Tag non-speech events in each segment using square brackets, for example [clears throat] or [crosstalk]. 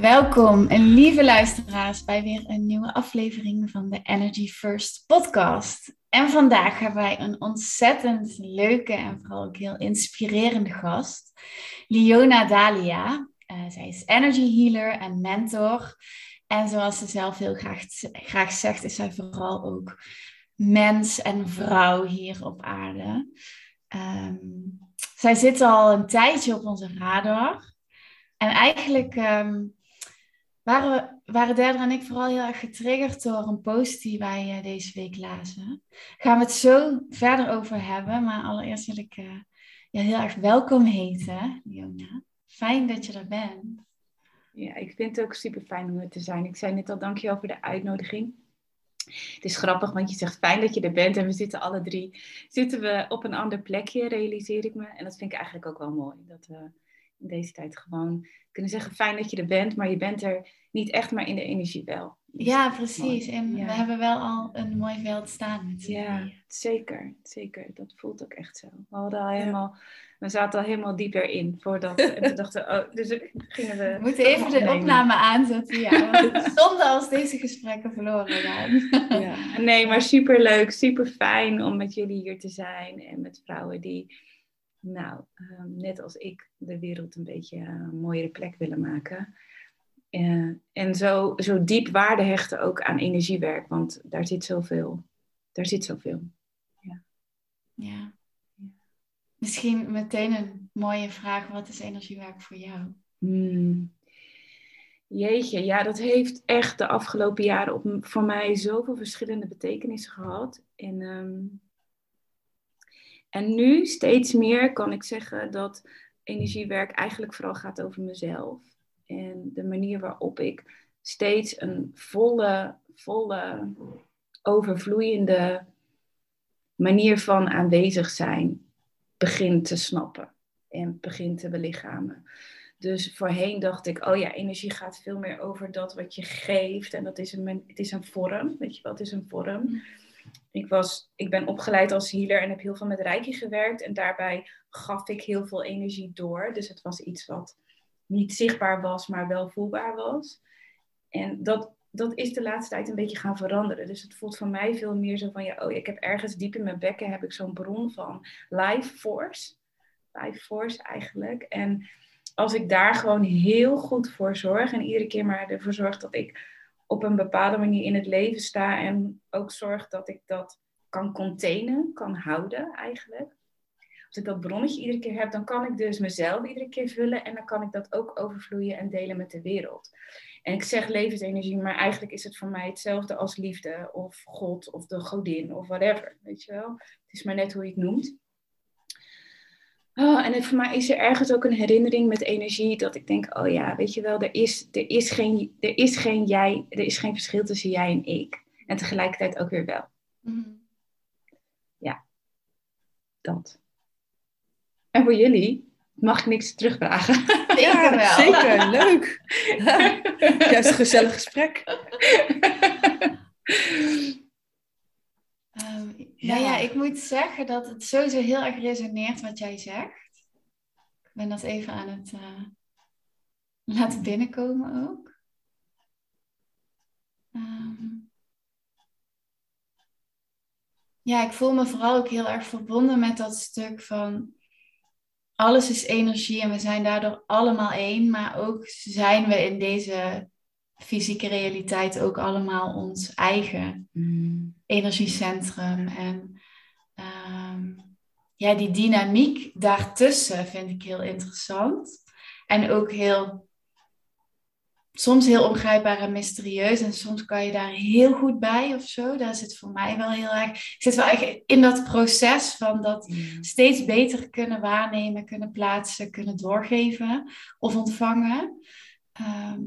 Welkom, lieve luisteraars, bij weer een nieuwe aflevering van de Energy First podcast. En vandaag hebben wij een ontzettend leuke en vooral ook heel inspirerende gast, Liona Dalia. Uh, zij is energy healer en mentor. En zoals ze zelf heel graag, graag zegt, is zij vooral ook mens en vrouw hier op aarde. Um, zij zit al een tijdje op onze radar. En eigenlijk um, waren, waren Derdra en ik vooral heel erg getriggerd door een post die wij uh, deze week lazen. Gaan we het zo verder over hebben, maar allereerst wil ik uh, je heel erg welkom heten, Jona. Fijn dat je er bent. Ja, ik vind het ook super fijn om er te zijn. Ik zei net al, dankjewel voor de uitnodiging. Het is grappig, want je zegt fijn dat je er bent en we zitten alle drie zitten we op een ander plekje, realiseer ik me. En dat vind ik eigenlijk ook wel mooi. Dat we in deze tijd gewoon kunnen zeggen fijn dat je er bent, maar je bent er niet echt, maar in de energie wel. Dus ja, precies. En we hebben wel al een mooi veld staan met Ja, zeker. Zeker. Dat voelt ook echt zo. We, hadden al helemaal, we zaten al helemaal diep erin voordat. en [laughs] we dachten, oh, dus gingen we. We moeten even de opname aanzetten. Ja, [laughs] zonde als deze gesprekken verloren gaan. ja. Nee, maar super leuk, super fijn om met jullie hier te zijn en met vrouwen die nou, ehm, net als ik, de wereld een beetje een mooiere plek willen maken. Uh, en zo, zo diep waarde hechten ook aan energiewerk, want daar zit zoveel. Daar zit zoveel. Ja. ja. Misschien meteen een mooie vraag: wat is energiewerk voor jou? Hmm. Jeetje, ja, dat heeft echt de afgelopen jaren op, voor mij zoveel verschillende betekenissen gehad. En um, en nu steeds meer kan ik zeggen dat energiewerk eigenlijk vooral gaat over mezelf. En de manier waarop ik steeds een volle, volle, overvloeiende manier van aanwezig zijn begin te snappen en begin te belichamen. Dus voorheen dacht ik, oh ja, energie gaat veel meer over dat wat je geeft. En dat is een, het is een vorm, weet je wat is een vorm. Ik, was, ik ben opgeleid als healer en heb heel veel met Reiki gewerkt. En daarbij gaf ik heel veel energie door. Dus het was iets wat niet zichtbaar was, maar wel voelbaar was. En dat, dat is de laatste tijd een beetje gaan veranderen. Dus het voelt voor mij veel meer zo van, ja, oh, ik heb ergens diep in mijn bekken heb ik zo'n bron van life force. Life force eigenlijk. En als ik daar gewoon heel goed voor zorg en iedere keer maar ervoor zorg dat ik op een bepaalde manier in het leven sta en ook zorg dat ik dat kan containen, kan houden eigenlijk. Als ik dat bronnetje iedere keer heb, dan kan ik dus mezelf iedere keer vullen en dan kan ik dat ook overvloeien en delen met de wereld. En ik zeg levensenergie, maar eigenlijk is het voor mij hetzelfde als liefde of God of de godin of whatever, weet je wel. Het is maar net hoe je het noemt. Oh, en voor mij is er ergens ook een herinnering met energie dat ik denk, oh ja, weet je wel, er is, er is, geen, er is geen jij, er is geen verschil tussen jij en ik. En tegelijkertijd ook weer wel. Mm Ja, dat. En voor jullie mag ik niks terugvragen. [laughs] Ja, [laughs] wel. zeker. Leuk. Juist een gezellig gesprek. Nou ja, ik moet zeggen dat het sowieso heel erg resoneert wat jij zegt. Ben dat even aan het uh, laten binnenkomen ook. Um, ja, ik voel me vooral ook heel erg verbonden met dat stuk van alles is energie en we zijn daardoor allemaal één, maar ook zijn we in deze fysieke realiteit ook allemaal ons eigen mm. energiecentrum. En um, ja, die dynamiek daartussen vind ik heel interessant. En ook heel soms heel ongrijpbaar en mysterieus. En soms kan je daar heel goed bij of zo. Daar zit voor mij wel heel erg. Ik zit wel echt in dat proces van dat steeds beter kunnen waarnemen, kunnen plaatsen, kunnen doorgeven of ontvangen. Ehm,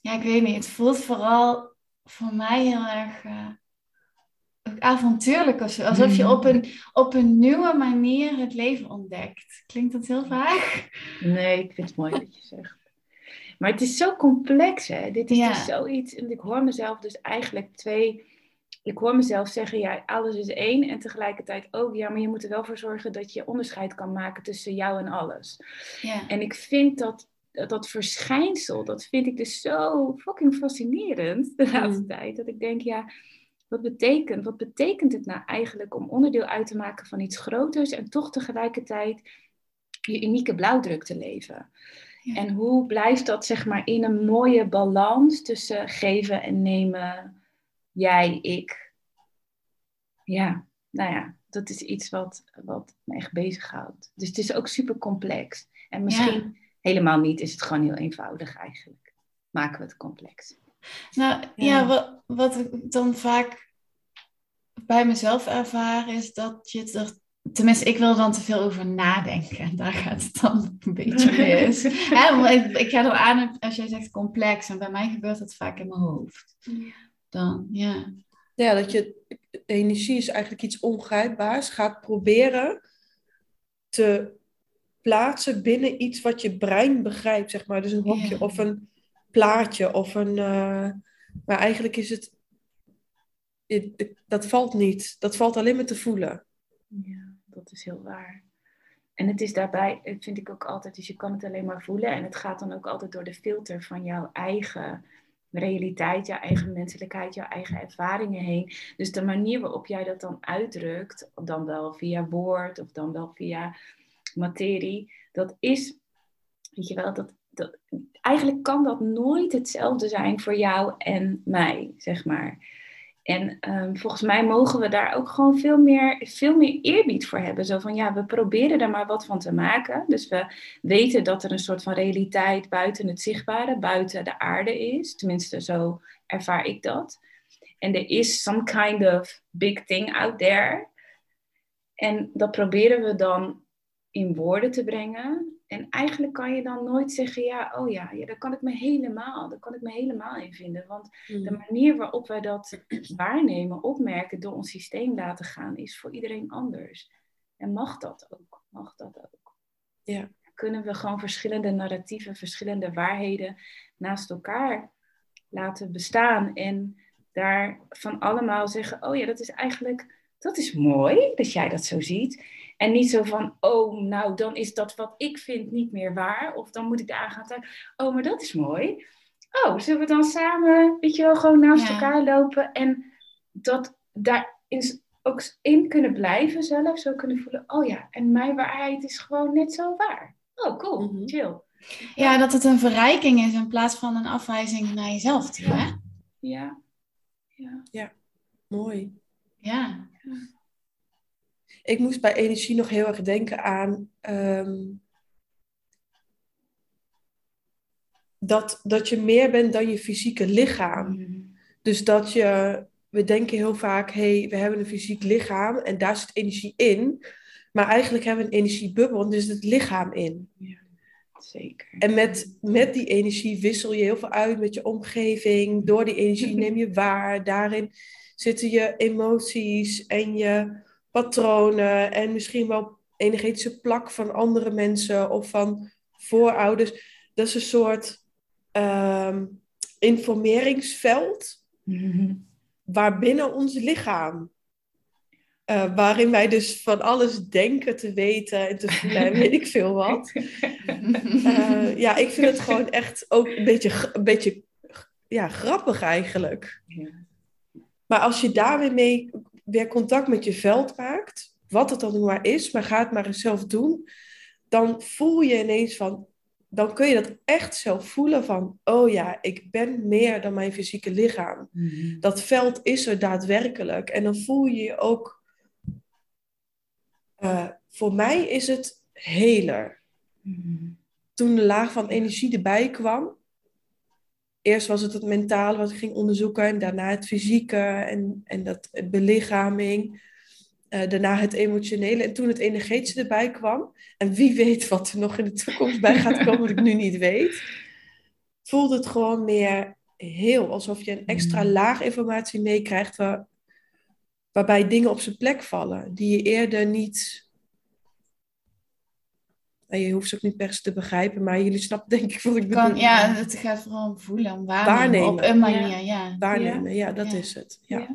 ja, ik weet niet. Het voelt vooral voor mij heel erg. Uh, avontuurlijk. Alsof je op een, op een nieuwe manier het leven ontdekt. Klinkt dat heel vaag? Nee, ik vind het mooi wat je zegt. Maar het is zo complex, hè? Dit is dus zoiets. En ik hoor mezelf dus eigenlijk twee. Ik hoor mezelf zeggen, ja, alles is één. En tegelijkertijd ook, ja, maar je moet er wel voor zorgen dat je onderscheid kan maken tussen jou en alles. Ja. En ik vind dat, dat verschijnsel, dat vind ik dus zo fucking fascinerend de laatste mm. tijd. Dat ik denk, ja, wat betekent, wat betekent het nou eigenlijk om onderdeel uit te maken van iets groters en toch tegelijkertijd je unieke blauwdruk te leven? En hoe blijft dat zeg maar in een mooie balans tussen geven en nemen, jij, ik? Ja, nou ja, dat is iets wat, wat me echt bezighoudt. Dus het is ook super complex. En misschien helemaal niet, is het gewoon heel eenvoudig eigenlijk. Maken we het complex. Nou ja, wat, wat ik dan vaak bij mezelf ervaar is dat je er Tenminste, ik wil er dan te veel over nadenken. Daar gaat het dan een beetje mis. [laughs] ik, ik ga er aan als jij zegt complex. En bij mij gebeurt dat vaak in mijn hoofd. Dan, ja. Ja, dat je... Energie is eigenlijk iets ongrijpbaars. Gaat proberen te plaatsen binnen iets wat je brein begrijpt, zeg maar. Dus een hokje of een plaatje of een... Uh, maar eigenlijk is het... Dat valt niet. Dat valt alleen maar te voelen. Ja dat is heel waar. En het is daarbij, vind ik ook altijd, dus je kan het alleen maar voelen. En het gaat dan ook altijd door de filter van jouw eigen realiteit, jouw eigen menselijkheid, jouw eigen ervaringen heen. Dus de manier waarop jij dat dan uitdrukt, dan wel via woord of dan wel via materie, dat is, weet je wel, dat, eigenlijk kan dat nooit hetzelfde zijn voor jou en mij, zeg maar. En ehm, volgens mij mogen we daar ook gewoon veel meer, veel meer eerbied voor hebben. Zo van ja, we proberen er maar wat van te maken. Dus we weten dat er een soort van realiteit buiten het zichtbare, buiten de aarde is. Tenminste, zo ervaar ik dat. En er is some kind of big thing out there. En dat proberen we dan in woorden te brengen. En eigenlijk kan je dan nooit zeggen, ja, oh ja, ja daar kan ik me helemaal, daar kan ik me helemaal in vinden. Want de hmm. manier waarop wij dat [clears throat] waarnemen, opmerken, door ons systeem laten gaan, is voor iedereen anders. En mag dat ook? Mag dat ook? Ja. Kunnen we gewoon verschillende narratieven, verschillende waarheden naast elkaar laten bestaan en daar van allemaal zeggen, oh ja, dat is eigenlijk, dat is mooi dat jij dat zo ziet. En niet zo van, oh, nou, dan is dat wat ik vind niet meer waar. Of dan moet ik daar gaan zeggen, oh, maar dat is mooi. Oh, zullen we dan samen, weet je wel, gewoon naast elkaar lopen. En dat daarin ook in kunnen blijven zelf. Zo kunnen voelen, oh ja, en mijn waarheid is gewoon net zo waar. Oh, cool, mm chill. Ja, dat het een verrijking is in plaats van een afwijzing naar jezelf toe, hè? Ja. Ja, ja. mooi. Ja ik moest bij energie nog heel erg denken aan ehm, dat, dat je meer bent dan je fysieke lichaam. Mm-hmm. Dus dat je, we denken heel vaak, hé, hey, we hebben een fysiek lichaam en daar zit energie in. Maar eigenlijk hebben we een energiebubbel en er zit het lichaam in. Ja, zeker. En met, met die energie wissel je heel veel uit met je omgeving. Door die energie [laughs] neem je waar. Daarin zitten je emoties en je patronen en misschien wel energetische plak van andere mensen of van voorouders. Dat is een soort um, informeringsveld mm waarbinnen ons lichaam. Uh, waarin wij dus van alles denken te weten en te voelen en weet ik veel wat. Uh, [laughs] ja, ik vind het gewoon echt ook een beetje, een beetje ja, grappig eigenlijk. Ja. Maar als je daar weer mee weer contact met je veld maakt, wat het dan maar is, maar ga het maar eens zelf doen, dan voel je ineens van, dan kun je dat echt zelf voelen van, oh ja, ik ben meer dan mijn fysieke lichaam. Mhm. Dat veld is er daadwerkelijk. En dan voel je je ook, uh, voor mij is het heler. Mhm. toen de laag van energie erbij kwam, eerst was het het mentale wat ik ging onderzoeken en daarna het fysieke en, en dat belichaming. Uh, daarna het emotionele en toen het energetische erbij kwam. En wie weet wat er nog in de toekomst bij gaat komen, wat ik nu niet weet. Voelde het gewoon meer heel alsof je een extra mm. laag informatie meekrijgt waar, waarbij dingen op zijn plek vallen die je eerder niet je hoeft ze ook niet per se te begrijpen, maar jullie snappen denk ik wat ik bedoel. Kan, ja, het gaat vooral om voelen, om waarnemen, waarnemen. op een manier. Ja. Waarnemen, ja, dat is het. Ja.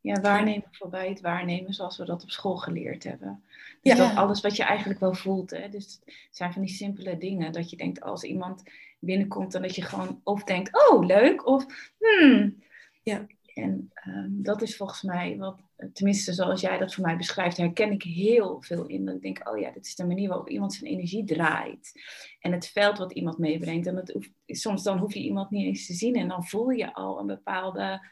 ja. waarnemen voorbij het waarnemen zoals we dat op school geleerd hebben. Dus dat alles wat je eigenlijk wel voelt. Hè? Dus het zijn van die simpele dingen. Dat je denkt als iemand binnenkomt, dan dat je gewoon of denkt, oh leuk, of hmm. Ja. En um, dat is volgens mij wat, tenminste zoals jij dat voor mij beschrijft, herken ik heel veel in. Dat ik denk, oh ja, dit is de manier waarop iemand zijn energie draait. En het veld wat iemand meebrengt. En het soms dan hoef je iemand niet eens te zien en dan voel je al een bepaalde,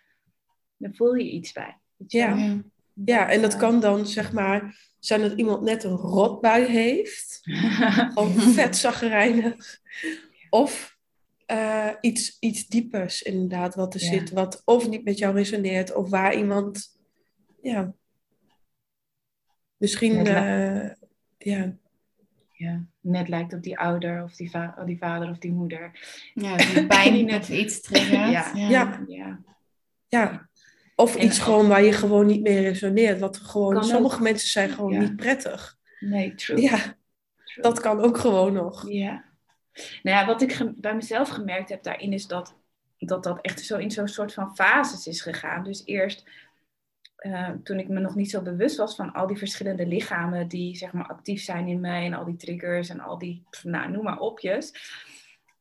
dan voel je iets bij. Ja. ja, en dat kan dan zeg maar zijn dat iemand net een rotbui heeft. [laughs] of vet zaggerijnig. Of uh, iets, iets diepers inderdaad wat er zit. Wat of niet met jou resoneert. Of waar iemand, ja, misschien, uh, ja. Ja, net lijkt op die ouder of die, va die vader of die moeder. Ja, [laughs] die pijn net iets triggert. Ja. Ja. ja. ja. Of iets gewoon waar je gewoon niet meer resoneert. Wat gewoon, sommige mensen zijn gewoon niet prettig. Nee, true. Ja, dat kan ook gewoon nog. Ja. Nou ja, wat ik bij mezelf gemerkt heb daarin is dat dat, dat echt zo in zo'n soort van fases is gegaan. Dus eerst uh, toen ik me nog niet zo bewust was van al die verschillende lichamen die zeg maar actief zijn in mij en al die triggers en al die, nou noem maar opjes.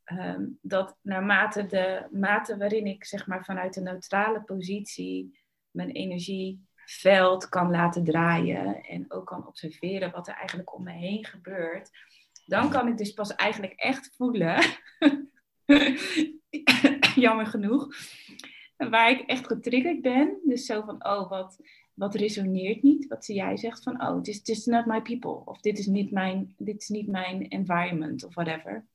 Uh, dat naarmate de mate waarin ik zeg maar vanuit een neutrale positie mijn energieveld kan laten draaien en ook kan observeren wat er eigenlijk om me heen gebeurt, dan kan ik dus pas eigenlijk echt voelen, [laughs] jammer genoeg, waar ik echt getriggerd ben. Dus zo van, oh, wat, wat resoneert niet? Wat jij zegt van, oh, this, is not my people. Of dit is niet mijn, dit is niet mijn environment of whatever.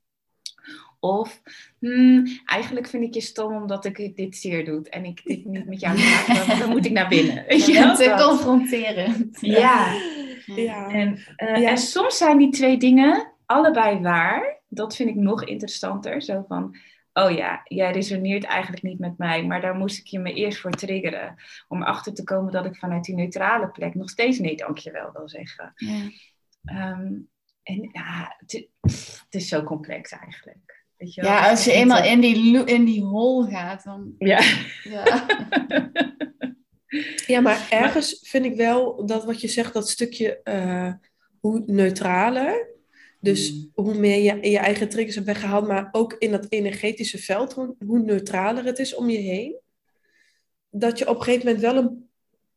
Of hmm, eigenlijk vind ik je stom omdat ik dit zeer doe en ik dit niet met jou maak, want dan moet ik naar binnen. [laughs] Weet je te confronteren. [laughs] Ja. ja. En, uh, ja. en soms zijn die twee dingen allebei waar. Dat vind ik nog interessanter. Zo van, oh ja, jij resoneert eigenlijk niet met mij, maar daar moest ik je me eerst voor triggeren. Om erachter te komen dat ik vanuit die neutrale plek nog steeds nee dankjewel wil zeggen. Ja. Ehm, en ja, het, is zo complex eigenlijk. Weet je ja, als je eenmaal in die, in die hol gaat, dan... Ja. Ja. [laughs] ja, maar ergens vind ik wel dat wat je zegt, dat stukje uh, hoe neutraler, dus mm. hoe meer je je eigen triggers hebt weggehaald, maar ook in dat energetische veld, hoe, hoe neutraler het is om je heen, dat je op een gegeven moment wel een,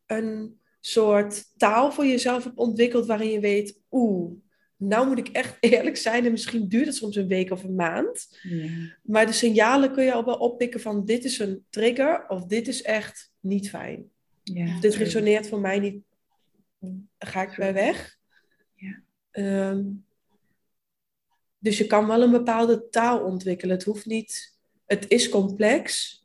een soort taal voor jezelf hebt ontwikkeld waarin je weet, oeh, nou moet ik echt [laughs] eerlijk zijn en misschien duurt het soms een week of een maand. Maar de signalen kun je al wel oppikken van dit is een trigger of dit is echt niet fijn. Ja, dit resoneert voor mij niet, ga ik bij weg. Ja. Ehm, dus je kan wel een bepaalde taal ontwikkelen. Het hoeft niet, het is complex.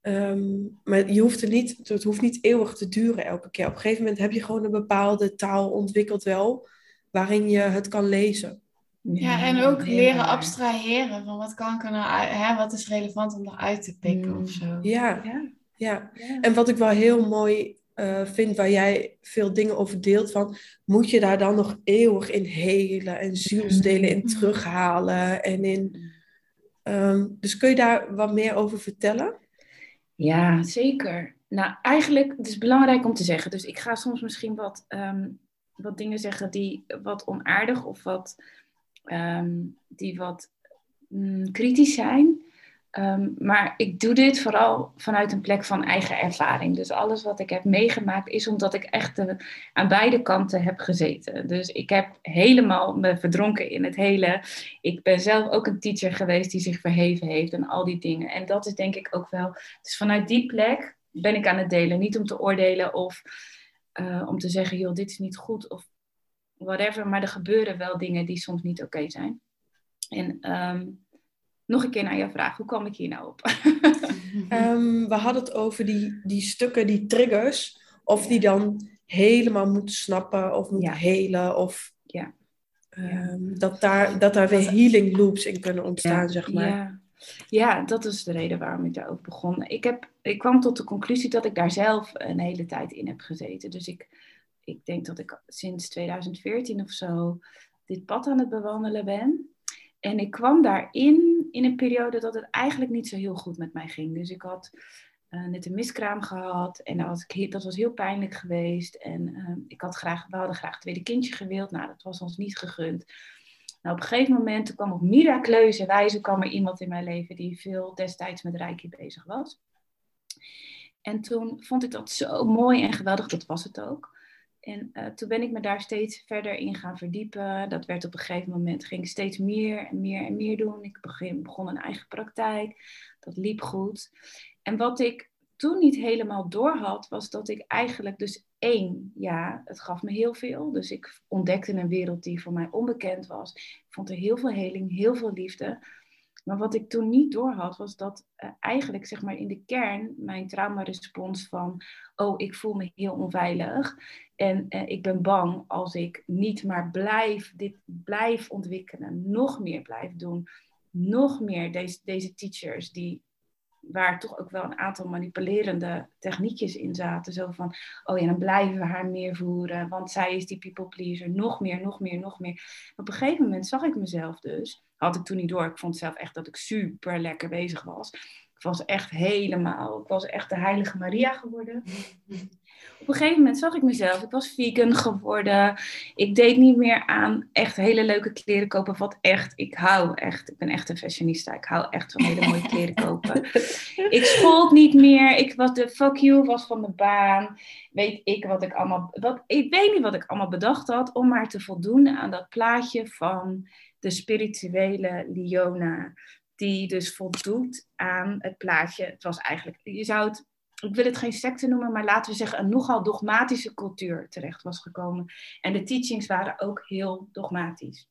Ehm, maar je hoeft er niet, het hoeft niet eeuwig te duren elke keer. Op een gegeven moment heb je gewoon een bepaalde taal ontwikkeld wel, waarin je het kan lezen. Ja, en ook leren abstraheren van wat kan ik er nou, hè, wat is relevant om eruit te pikken mm. of zo. Ja, ja, ja. En wat ik wel heel mooi uh, vind, waar jij veel dingen over deelt, van moet je daar dan nog eeuwig in helen en zielsdelen in mm-hmm. terughalen en in. Um, dus kun je daar wat meer over vertellen? Ja, zeker. Nou, eigenlijk, het is belangrijk om te zeggen. Dus ik ga soms misschien wat, um, wat dingen zeggen die wat onaardig of wat, um, die wat mm, kritisch zijn. Ehm, maar ik doe dit vooral vanuit een plek van eigen ervaring. Dus alles wat ik heb meegemaakt is omdat ik echt aan beide kanten heb gezeten. Dus ik heb helemaal me verdronken in het hele. Ik ben zelf ook een teacher geweest die zich verheven heeft en al die dingen. En dat is denk ik ook wel. Dus vanuit die plek ben ik aan het delen. Niet om te oordelen of uh, om te zeggen, joh, dit is niet goed. Of whatever. Maar er gebeuren wel dingen die soms niet oké zijn. En ehm, nog een keer naar jouw vraag, hoe kwam ik hier nou op? [laughs] Ehm, we hadden het over die, die stukken, die triggers, of die dan helemaal moeten snappen of moeten helen. Of ja. Um, dat, daar, dat daar weer healing loops in kunnen ontstaan, zeg maar. Ja. ja, dat is de reden waarom ik daarover begon. Ik, heb, ik kwam tot de conclusie dat ik daar zelf een hele tijd in heb gezeten. Dus ik, ik denk dat ik sinds 2014 of zo dit pad aan het bewandelen ben. En ik kwam daarin in een periode dat het eigenlijk niet zo heel goed met mij ging. Dus ik had uh, net een miskraam gehad en dat was, dat was heel pijnlijk geweest. En uh, ik had graag, we hadden graag een tweede kindje gewild. Nou, dat was ons niet gegund. Nou, op een gegeven moment kwam op miraculeuze wijze kwam er iemand in mijn leven die veel destijds met Reiki bezig was. En toen vond ik dat zo mooi en geweldig, dat was het ook. En uh, toen ben ik me daar steeds verder in gaan verdiepen. Dat werd op een gegeven moment, ging steeds meer en meer en meer doen. Ik begin, begon een eigen praktijk. Dat liep goed. En wat ik toen niet helemaal door had, was dat ik eigenlijk dus één, ja, het gaf me heel veel. Dus ik ontdekte een wereld die voor mij onbekend was. Ik vond er heel veel heling, heel veel liefde. Maar wat ik toen niet doorhad, was dat uh, eigenlijk zeg maar in de kern mijn traumarespons van, oh, ik voel me heel onveilig en uh, ik ben bang als ik niet maar blijf, dit blijf ontwikkelen, nog meer blijf doen, nog meer deze, deze teachers die waar toch ook wel een aantal manipulerende techniekjes in zaten. Zo van, oh ja, dan blijven we haar meer voeren, want zij is die people pleaser. Nog meer, nog meer, nog meer. Op een gegeven moment zag ik mezelf dus, had ik toen niet door, ik vond zelf echt dat ik super lekker bezig was. Ik was echt helemaal, ik was echt de heilige Maria geworden. [laughs] Op een gegeven moment zag ik mezelf. Ik was vegan geworden. Ik deed niet meer aan echt hele leuke kleren kopen. Wat echt, ik hou echt. Ik ben echt een fashionista. Ik hou echt van hele mooie kleren kopen. [laughs] ik schold niet meer. Ik was de fuck you was van de baan. Weet ik wat ik allemaal. Wat, ik weet niet wat ik allemaal bedacht had. Om maar te voldoen aan dat plaatje van de spirituele Liona. Die dus voldoet aan het plaatje. Het was eigenlijk. Je zou het ik wil het geen secte noemen, maar laten we zeggen een nogal dogmatische cultuur terecht was gekomen. En de teachings waren ook heel dogmatisch.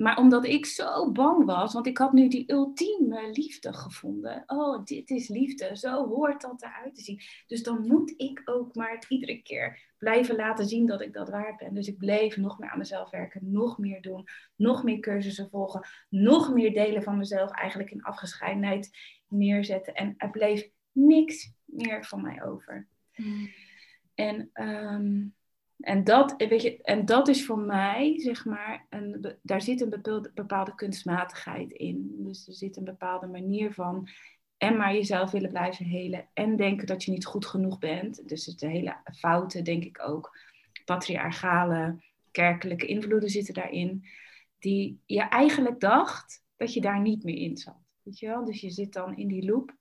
Maar omdat ik zo bang was, want ik had nu die ultieme liefde gevonden. Oh, dit is liefde. Zo hoort dat eruit te zien. Dus dan moet ik ook maar iedere keer blijven laten zien dat ik dat waard ben. Dus ik bleef nog meer aan mezelf werken, nog meer doen, nog meer cursussen volgen, nog meer delen van mezelf eigenlijk in afgescheidenheid neerzetten. En er bleef niks meer van mij over. Hmm. En, ehm, en, dat, weet je, en dat is voor mij, zeg maar, een, daar zit een bepaalde, kunstmatigheid in. Dus er zit een bepaalde manier van en maar jezelf willen blijven helen en denken dat je niet goed genoeg bent. Dus het hele fouten, denk ik ook, patriarchale, kerkelijke invloeden zitten daarin, die je eigenlijk dacht dat je daar niet meer in zat. Weet je wel? Dus je zit dan in die loop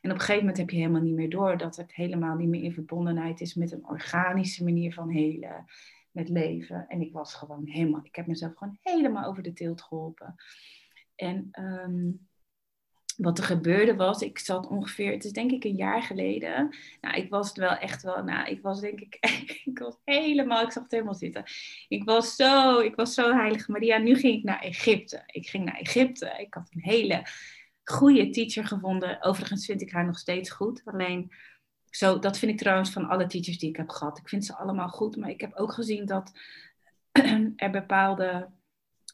en op een gegeven moment heb je helemaal niet meer door dat het helemaal niet meer in verbondenheid is met een organische manier van helen, met leven. En ik was gewoon helemaal, ik heb mezelf gewoon helemaal over de teelt geholpen. En ehm, wat er gebeurde was, ik zat ongeveer, het is denk ik een jaar geleden. Nou, ik was wel echt wel, nou, ik was denk ik, [laughs] ik was helemaal, ik zag het helemaal zitten. Ik was zo, ik was zo heilig Maria. Nu ging ik naar Egypte. Ik ging naar Egypte. Ik had een hele goede teacher gevonden. Overigens vind ik haar nog steeds goed. Alleen, zo, dat vind ik trouwens van alle teachers die ik heb gehad. Ik vind ze allemaal goed, maar ik heb ook gezien dat [clears throat] er bepaalde,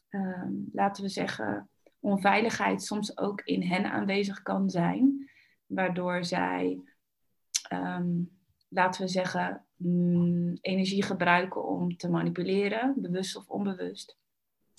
ehm, laten we zeggen, onveiligheid soms ook in hen aanwezig kan zijn. Waardoor zij, ehm, laten we zeggen, mm, energie gebruiken om te manipuleren, bewust of onbewust.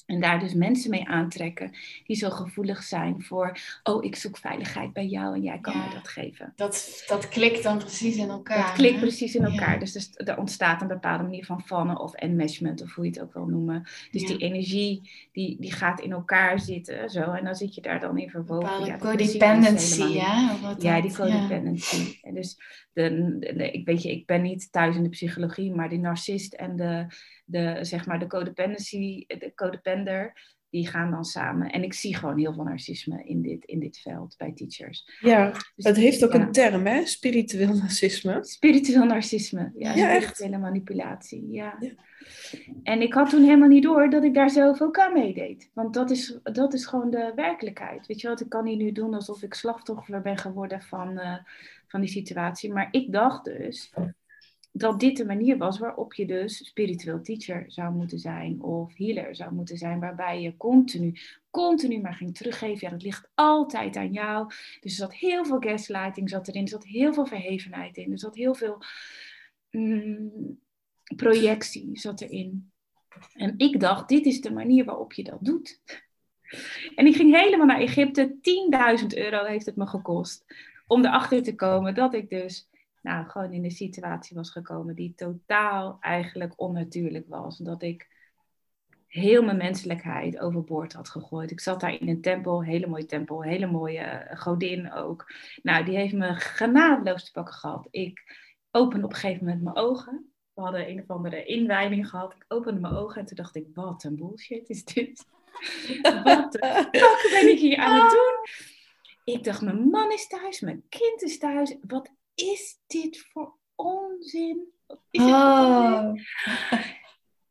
En daar dus mensen mee aantrekken die zo gevoelig zijn voor, oh, ik zoek veiligheid bij jou en jij kan me dat geven. Dat, dat klikt dan precies in elkaar. Dat klikt precies in elkaar. Dus, dus, er ontstaat een bepaalde manier van vannen of enmeshment, of hoe je het ook wil noemen. Dus die energie, die, die gaat in elkaar zitten, zo. En dan zit je daar dan in verwoven. Ja, codependency, ja? ja, die codependency. En dus, de, de, ik weet je, ik ben niet thuis in de psychologie, maar die narcist en de de, zeg maar, de codependency, de codepender, die gaan dan samen. En ik zie gewoon heel veel narcisme in dit, in dit veld bij teachers. Ja, Dus het heeft ook ja. een term, hè? Spiritueel narcisme. Spiritueel narcisme. Ja, Ja, echt. spirituele manipulatie. Ja. Ja. En ik had toen helemaal niet door dat ik daar zelf ook aan meedeed. Want dat is, dat is gewoon de werkelijkheid. Weet je wat, ik kan hier nu doen alsof ik slachtoffer ben geworden van, eh, van die situatie. Maar ik dacht dus dat dit de manier was waarop je dus spiritueel teacher zou moeten zijn. Of healer zou moeten zijn. Waarbij je continu, continu maar ging teruggeven. Ja, dat ligt altijd aan jou. Dus er zat heel veel gaslighting zat erin. Er zat heel veel verhevenheid in. Er zat heel veel mm, projectie zat erin. En ik dacht, dit is de manier waarop je dat doet. En ik ging helemaal naar Egypte. 10.000 euro heeft het me gekost. Om erachter te komen dat ik dus nou, gewoon in een situatie was gekomen die totaal eigenlijk onnatuurlijk was. Dat ik heel mijn menselijkheid overboord had gegooid. Ik zat daar in een tempel, hele mooie tempel, hele mooie eh, godin ook. Nou, die heeft me genadeloos te pakken gehad. Ik opende op een gegeven moment mijn ogen. We hadden een of andere inwijding gehad. Ik opende mijn ogen en toen dacht ik, wat een bullshit is dit? [laughs] Wat de fuck ben ik hier aan het doen? Ik dacht, mijn man is thuis, mijn kind is thuis. Wat is dit voor onzin? Wat is dit voor onzin? Oh.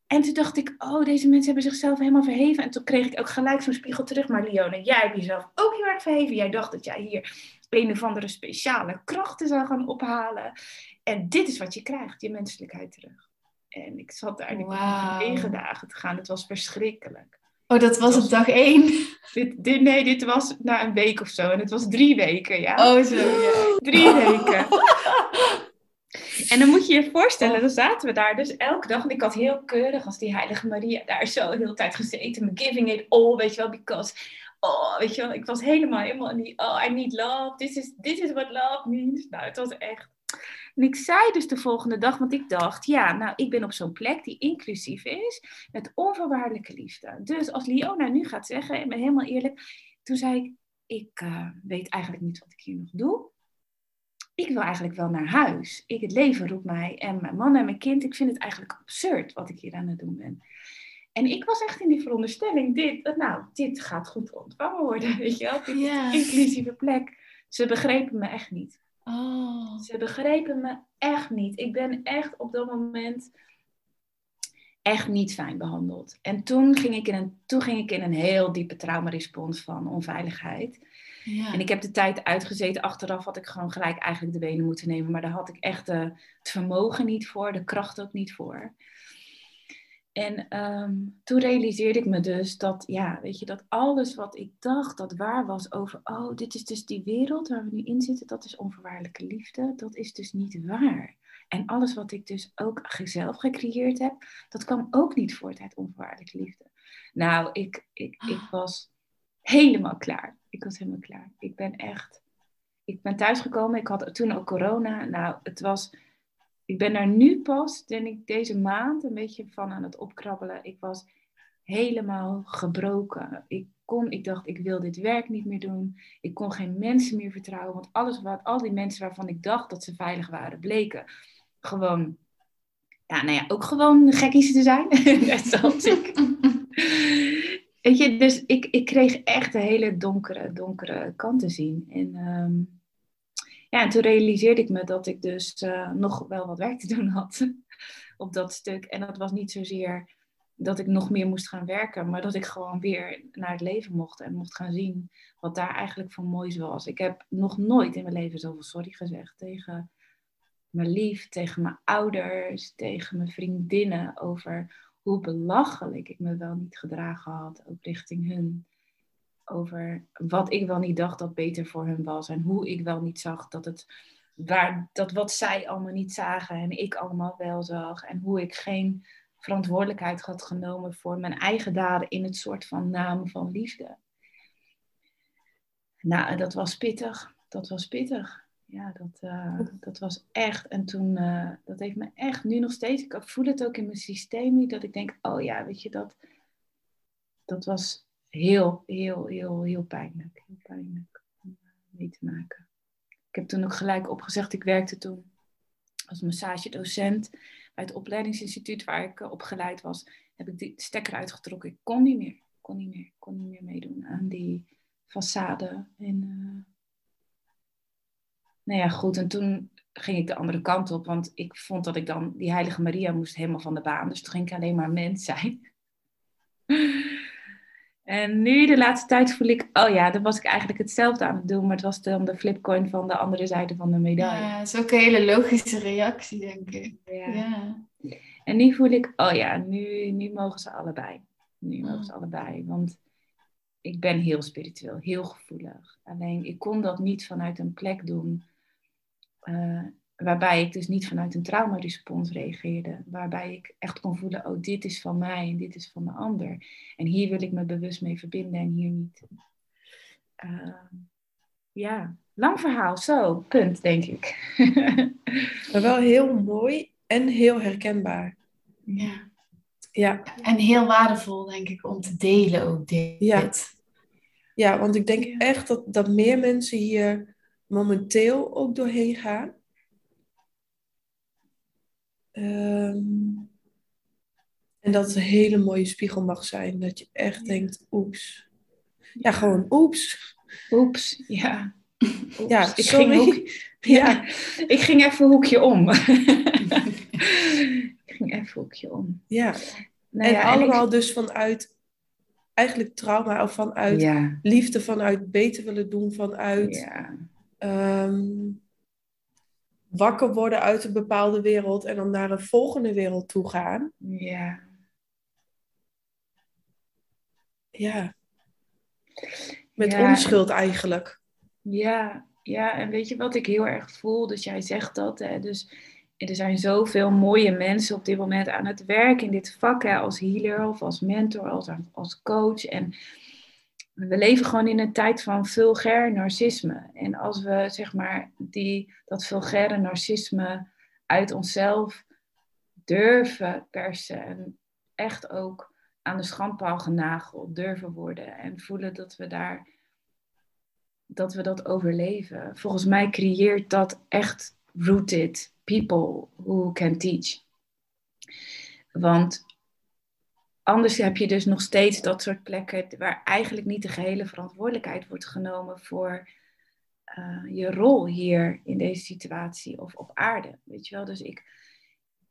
En toen dacht ik, oh, deze mensen hebben zichzelf helemaal verheven. En toen kreeg ik ook gelijk zo'n spiegel terug. Maar Lione, jij hebt jezelf ook heel erg verheven. Jij dacht dat jij hier een of andere speciale krachten zou gaan ophalen. En dit is wat je krijgt, je menselijkheid terug. En ik zat daar had negen dagen te gaan. Het was verschrikkelijk. Oh, dat was op dag één. [laughs] Dit, dit, nee, dit was na een week of zo. En het was drie weken, ja. Oh, zo, ja. Drie weken. [laughs] En dan moet je je voorstellen, dan zaten we daar dus elke dag. En ik had heel keurig als die heilige Maria daar zo de hele tijd gezeten. Me giving it all, weet je wel. Because, oh, weet je wel. Ik was helemaal, helemaal in die, oh, I need love. This is, this is what love means. Nou, het was echt... En ik zei dus de volgende dag, want ik dacht, ja, nou, ik ben op zo'n plek die inclusief is, met onvoorwaardelijke liefde. Dus als Liona nu gaat zeggen, ben helemaal eerlijk, toen zei ik, ik eh, weet eigenlijk niet wat ik hier nog doe. Ik wil eigenlijk wel naar huis. Ik, het leven roept mij en mijn man en mijn kind. Ik vind het eigenlijk absurd wat ik hier aan het doen ben. En ik was echt in die veronderstelling, dit, eh, nou, dit gaat goed ontvangen worden, [laughs] weet je wel. Dit inclusieve plek. Ze begrepen me echt niet. Oh. Ze begrepen me echt niet. Ik ben echt op dat moment echt niet fijn behandeld. En toen ging ik in een, toen ging ik in een heel diepe traumarespons van onveiligheid. Ja. En ik heb de tijd uitgezeten. Achteraf had ik gewoon gelijk eigenlijk de benen moeten nemen. Maar daar had ik echt eh, het vermogen niet voor, de kracht ook niet voor. En ehm, toen realiseerde ik me dus dat, ja, weet je, dat alles wat ik dacht dat waar was over, oh, dit is dus die wereld waar we nu in zitten, dat is onvoorwaardelijke liefde, dat is dus niet waar. En alles wat ik dus ook zelf gecreëerd heb, dat kwam ook niet voort uit onvoorwaardelijke liefde. Nou, ik, ik, ik was helemaal klaar. Ik was helemaal klaar. Ik ben echt, ik ben thuisgekomen, ik had toen ook corona. Nou, het was, ik ben daar nu pas, denk ik, deze maand een beetje van aan het opkrabbelen. Ik was helemaal gebroken. Ik kon, ik dacht, ik wil dit werk niet meer doen. Ik kon geen mensen meer vertrouwen, want alles wat, al die mensen waarvan ik dacht dat ze veilig waren, bleken gewoon, ja, nou ja, ook gewoon gekkies te zijn. [laughs] Net zoals ik. Weet je, dus ik, ik kreeg echt een hele donkere, donkere kant te zien. En, ehm, ja, en toen realiseerde ik me dat ik dus eh, nog wel wat werk te doen had [laughs] op dat stuk. En dat was niet zozeer dat ik nog meer moest gaan werken, maar dat ik gewoon weer naar het leven mocht en mocht gaan zien wat daar eigenlijk van moois was. Ik heb nog nooit in mijn leven zoveel sorry gezegd tegen mijn lief, tegen mijn ouders, tegen mijn vriendinnen over hoe belachelijk ik me wel niet gedragen had, ook richting hun. Over wat ik wel niet dacht dat beter voor hun was en hoe ik wel niet zag dat het waar, dat wat zij allemaal niet zagen en ik allemaal wel zag en hoe ik geen verantwoordelijkheid had genomen voor mijn eigen daden in het soort van naam van liefde. Nou, dat was pittig. Dat was pittig. Ja, dat, uh, dat was echt. En toen, uh, dat heeft me echt nu nog steeds. Ik voel het ook in mijn systeem dat ik denk, oh ja, weet je, dat, dat was heel, heel, heel, heel pijnlijk. Heel pijnlijk om mee te maken. Ik heb toen ook gelijk opgezegd, ik werkte toen als massagedocent bij het opleidingsinstituut waar ik uh, opgeleid was. Heb ik die stekker uitgetrokken. Ik kon niet meer. Kon niet meer, kon niet meer meedoen aan die façade. En, uh, nou ja, goed. En toen ging ik de andere kant op, want ik vond dat ik dan, die Heilige Maria moest helemaal van de baan. Dus toen ging ik alleen maar mens zijn. [laughs] En nu de laatste tijd voel ik, oh ja, dan was ik eigenlijk hetzelfde aan het doen, maar het was dan de flipcoin van de andere zijde van de medaille. Ja, dat is ook een hele logische reactie, denk ik. Ja. ja. En nu voel ik, oh ja, nu, nu mogen ze allebei. Nu mogen ze allebei, want ik ben heel spiritueel, heel gevoelig. Alleen ik kon dat niet vanuit een plek doen uh, waarbij ik dus niet vanuit een traumarespons reageerde. Waarbij ik echt kon voelen, oh dit is van mij en dit is van de ander. En hier wil ik me bewust mee verbinden en hier niet. Uh, ja, lang verhaal, zo, punt denk ik. [laughs] maar wel heel mooi en heel herkenbaar. Ja. Ja. En heel waardevol, denk ik, om te delen ook dit. Ja, ja want ik denk echt dat, dat meer mensen hier momenteel ook doorheen gaan. Um, en dat het een hele mooie spiegel mag zijn. Dat je echt denkt, oeps. Ja, gewoon oeps. Oeps, ja. [laughs] Ja, ik ging, hoek, [laughs] ja. ik ging even een hoekje om. [laughs] ik ging even een hoekje om. Ja. Nou en allemaal dus vanuit eigenlijk trauma of vanuit liefde, vanuit beter willen doen, vanuit um, wakker worden uit een bepaalde wereld en dan naar een volgende wereld toe gaan. Ja. Ja. Met onschuld eigenlijk. Ja, ja, en weet je wat ik heel erg voel? Dus jij zegt dat, hè? Dus er zijn zoveel mooie mensen op dit moment aan het werk in dit vak, hè? als healer of als mentor, als, als coach. En we leven gewoon in een tijd van vulgair narcisme. En als we zeg maar die, dat vulgaire narcisme uit onszelf durven persen en echt ook aan de schandpaal genageld durven worden en voelen dat we daar dat we dat overleven. Volgens mij creëert dat echt rooted people who can teach. Want anders heb je dus nog steeds dat soort plekken waar eigenlijk niet de gehele verantwoordelijkheid wordt genomen voor uh, je rol hier in deze situatie of op aarde. Weet je wel? Dus ik,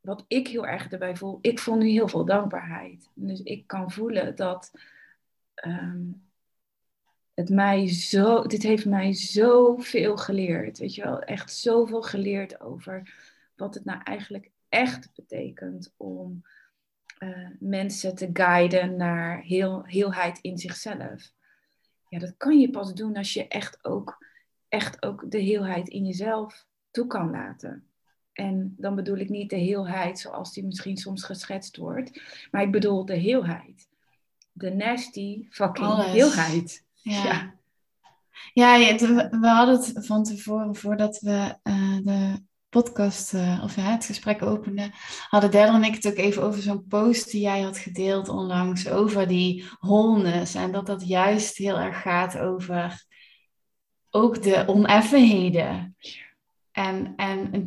wat ik heel erg erbij voel, ik voel nu heel veel dankbaarheid. Dus ik kan voelen dat um, het mij zo, dit heeft mij zoveel geleerd. Weet je wel, echt zoveel geleerd over wat het nou eigenlijk echt betekent om uh, mensen te guiden naar heel, heelheid in zichzelf. Ja, dat kan je pas doen als je echt ook, echt ook de heelheid in jezelf toe kan laten. En dan bedoel ik niet de heelheid zoals die misschien soms geschetst wordt, maar ik bedoel de heelheid. De nasty fucking Alles. heelheid. Ja. ja. ja. we hadden het van tevoren, voordat we uh, de podcast uh, of ja, het gesprek opende, hadden Derde en ik het ook even over zo'n post die jij had gedeeld onlangs over die wholeness. En dat dat juist heel erg gaat over ook de oneffenheden. En, en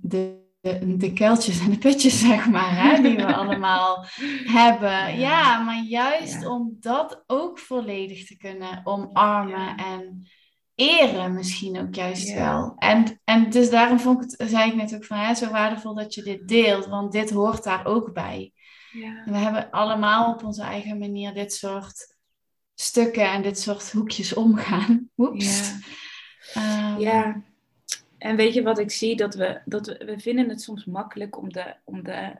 de, de, de kuiltjes en de putjes, zeg maar, hè, die we [laughs] allemaal hebben. Ja, maar juist om dat ook volledig te kunnen omarmen en eren misschien ook juist wel. En, en dus daarom vond ik het, zei ik net ook van, hè, zo waardevol dat je dit deelt, want dit hoort daar ook bij. We hebben allemaal op onze eigen manier dit soort stukken en dit soort hoekjes omgaan. [laughs] Oeps. Ja. ja. En weet je wat ik zie? Dat we, dat we, we vinden het soms makkelijk om, de, om de,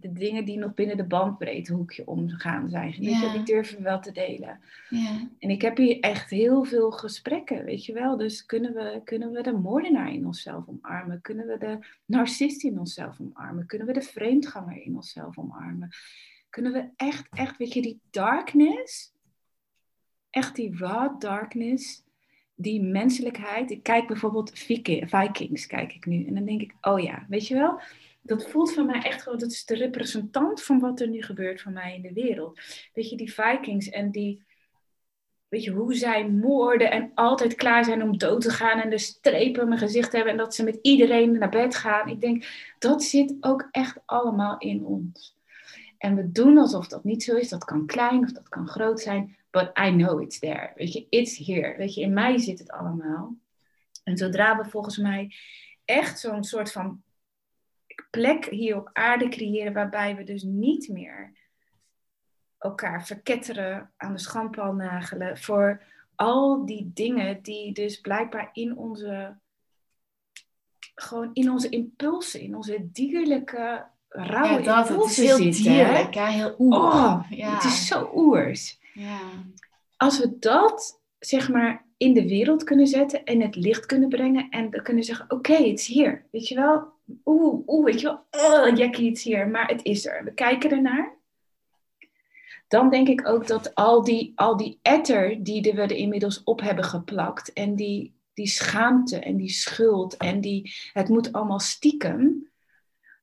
de, dingen die nog binnen de bandbreedte hoekje omgaan zijn. Weet je, die durven we wel te delen. Ja. En ik heb hier echt heel veel gesprekken, weet je wel. Dus kunnen we, kunnen we de moordenaar in onszelf omarmen? Kunnen we de narcist in onszelf omarmen? Kunnen we de vreemdganger in onszelf omarmen? Kunnen we echt, echt, weet je, die darkness, echt die raw darkness die menselijkheid. Ik kijk bijvoorbeeld Vikings, kijk ik nu. En dan denk ik, oh ja, weet je wel, dat voelt van mij echt gewoon, dat is de representant van wat er nu gebeurt van mij in de wereld. Weet je, die Vikings en die, weet je, hoe zij moorden en altijd klaar zijn om dood te gaan en de strepen in mijn gezicht hebben en dat ze met iedereen naar bed gaan. Ik denk, dat zit ook echt allemaal in ons. En we doen alsof dat niet zo is. Dat kan klein of dat kan groot zijn. But I know it's there. Weet je, it's here. Weet je, in mij zit het allemaal. En zodra we volgens mij echt zo'n soort van plek hier op aarde creëren waarbij we dus niet meer elkaar verketteren, aan de schandpaal nagelen voor al die dingen die dus blijkbaar in onze, gewoon in onze impulsen, in onze dierlijke, rauwe ja, dat, impulsen het is heel zitten. dierlijk, ja, heel oer. Oh, ja. Het is zo oers. Als we dat, zeg maar, in de wereld kunnen zetten en het licht kunnen brengen en we kunnen zeggen, oké, het is hier. Weet je wel? Oeh, oeh, weet je wel? Oh, Jackie, het is hier, maar het is er. We kijken ernaar. Dan denk ik ook dat al die, al die etter die we er inmiddels op hebben geplakt en die, die schaamte en die schuld en die, het moet allemaal stiekem,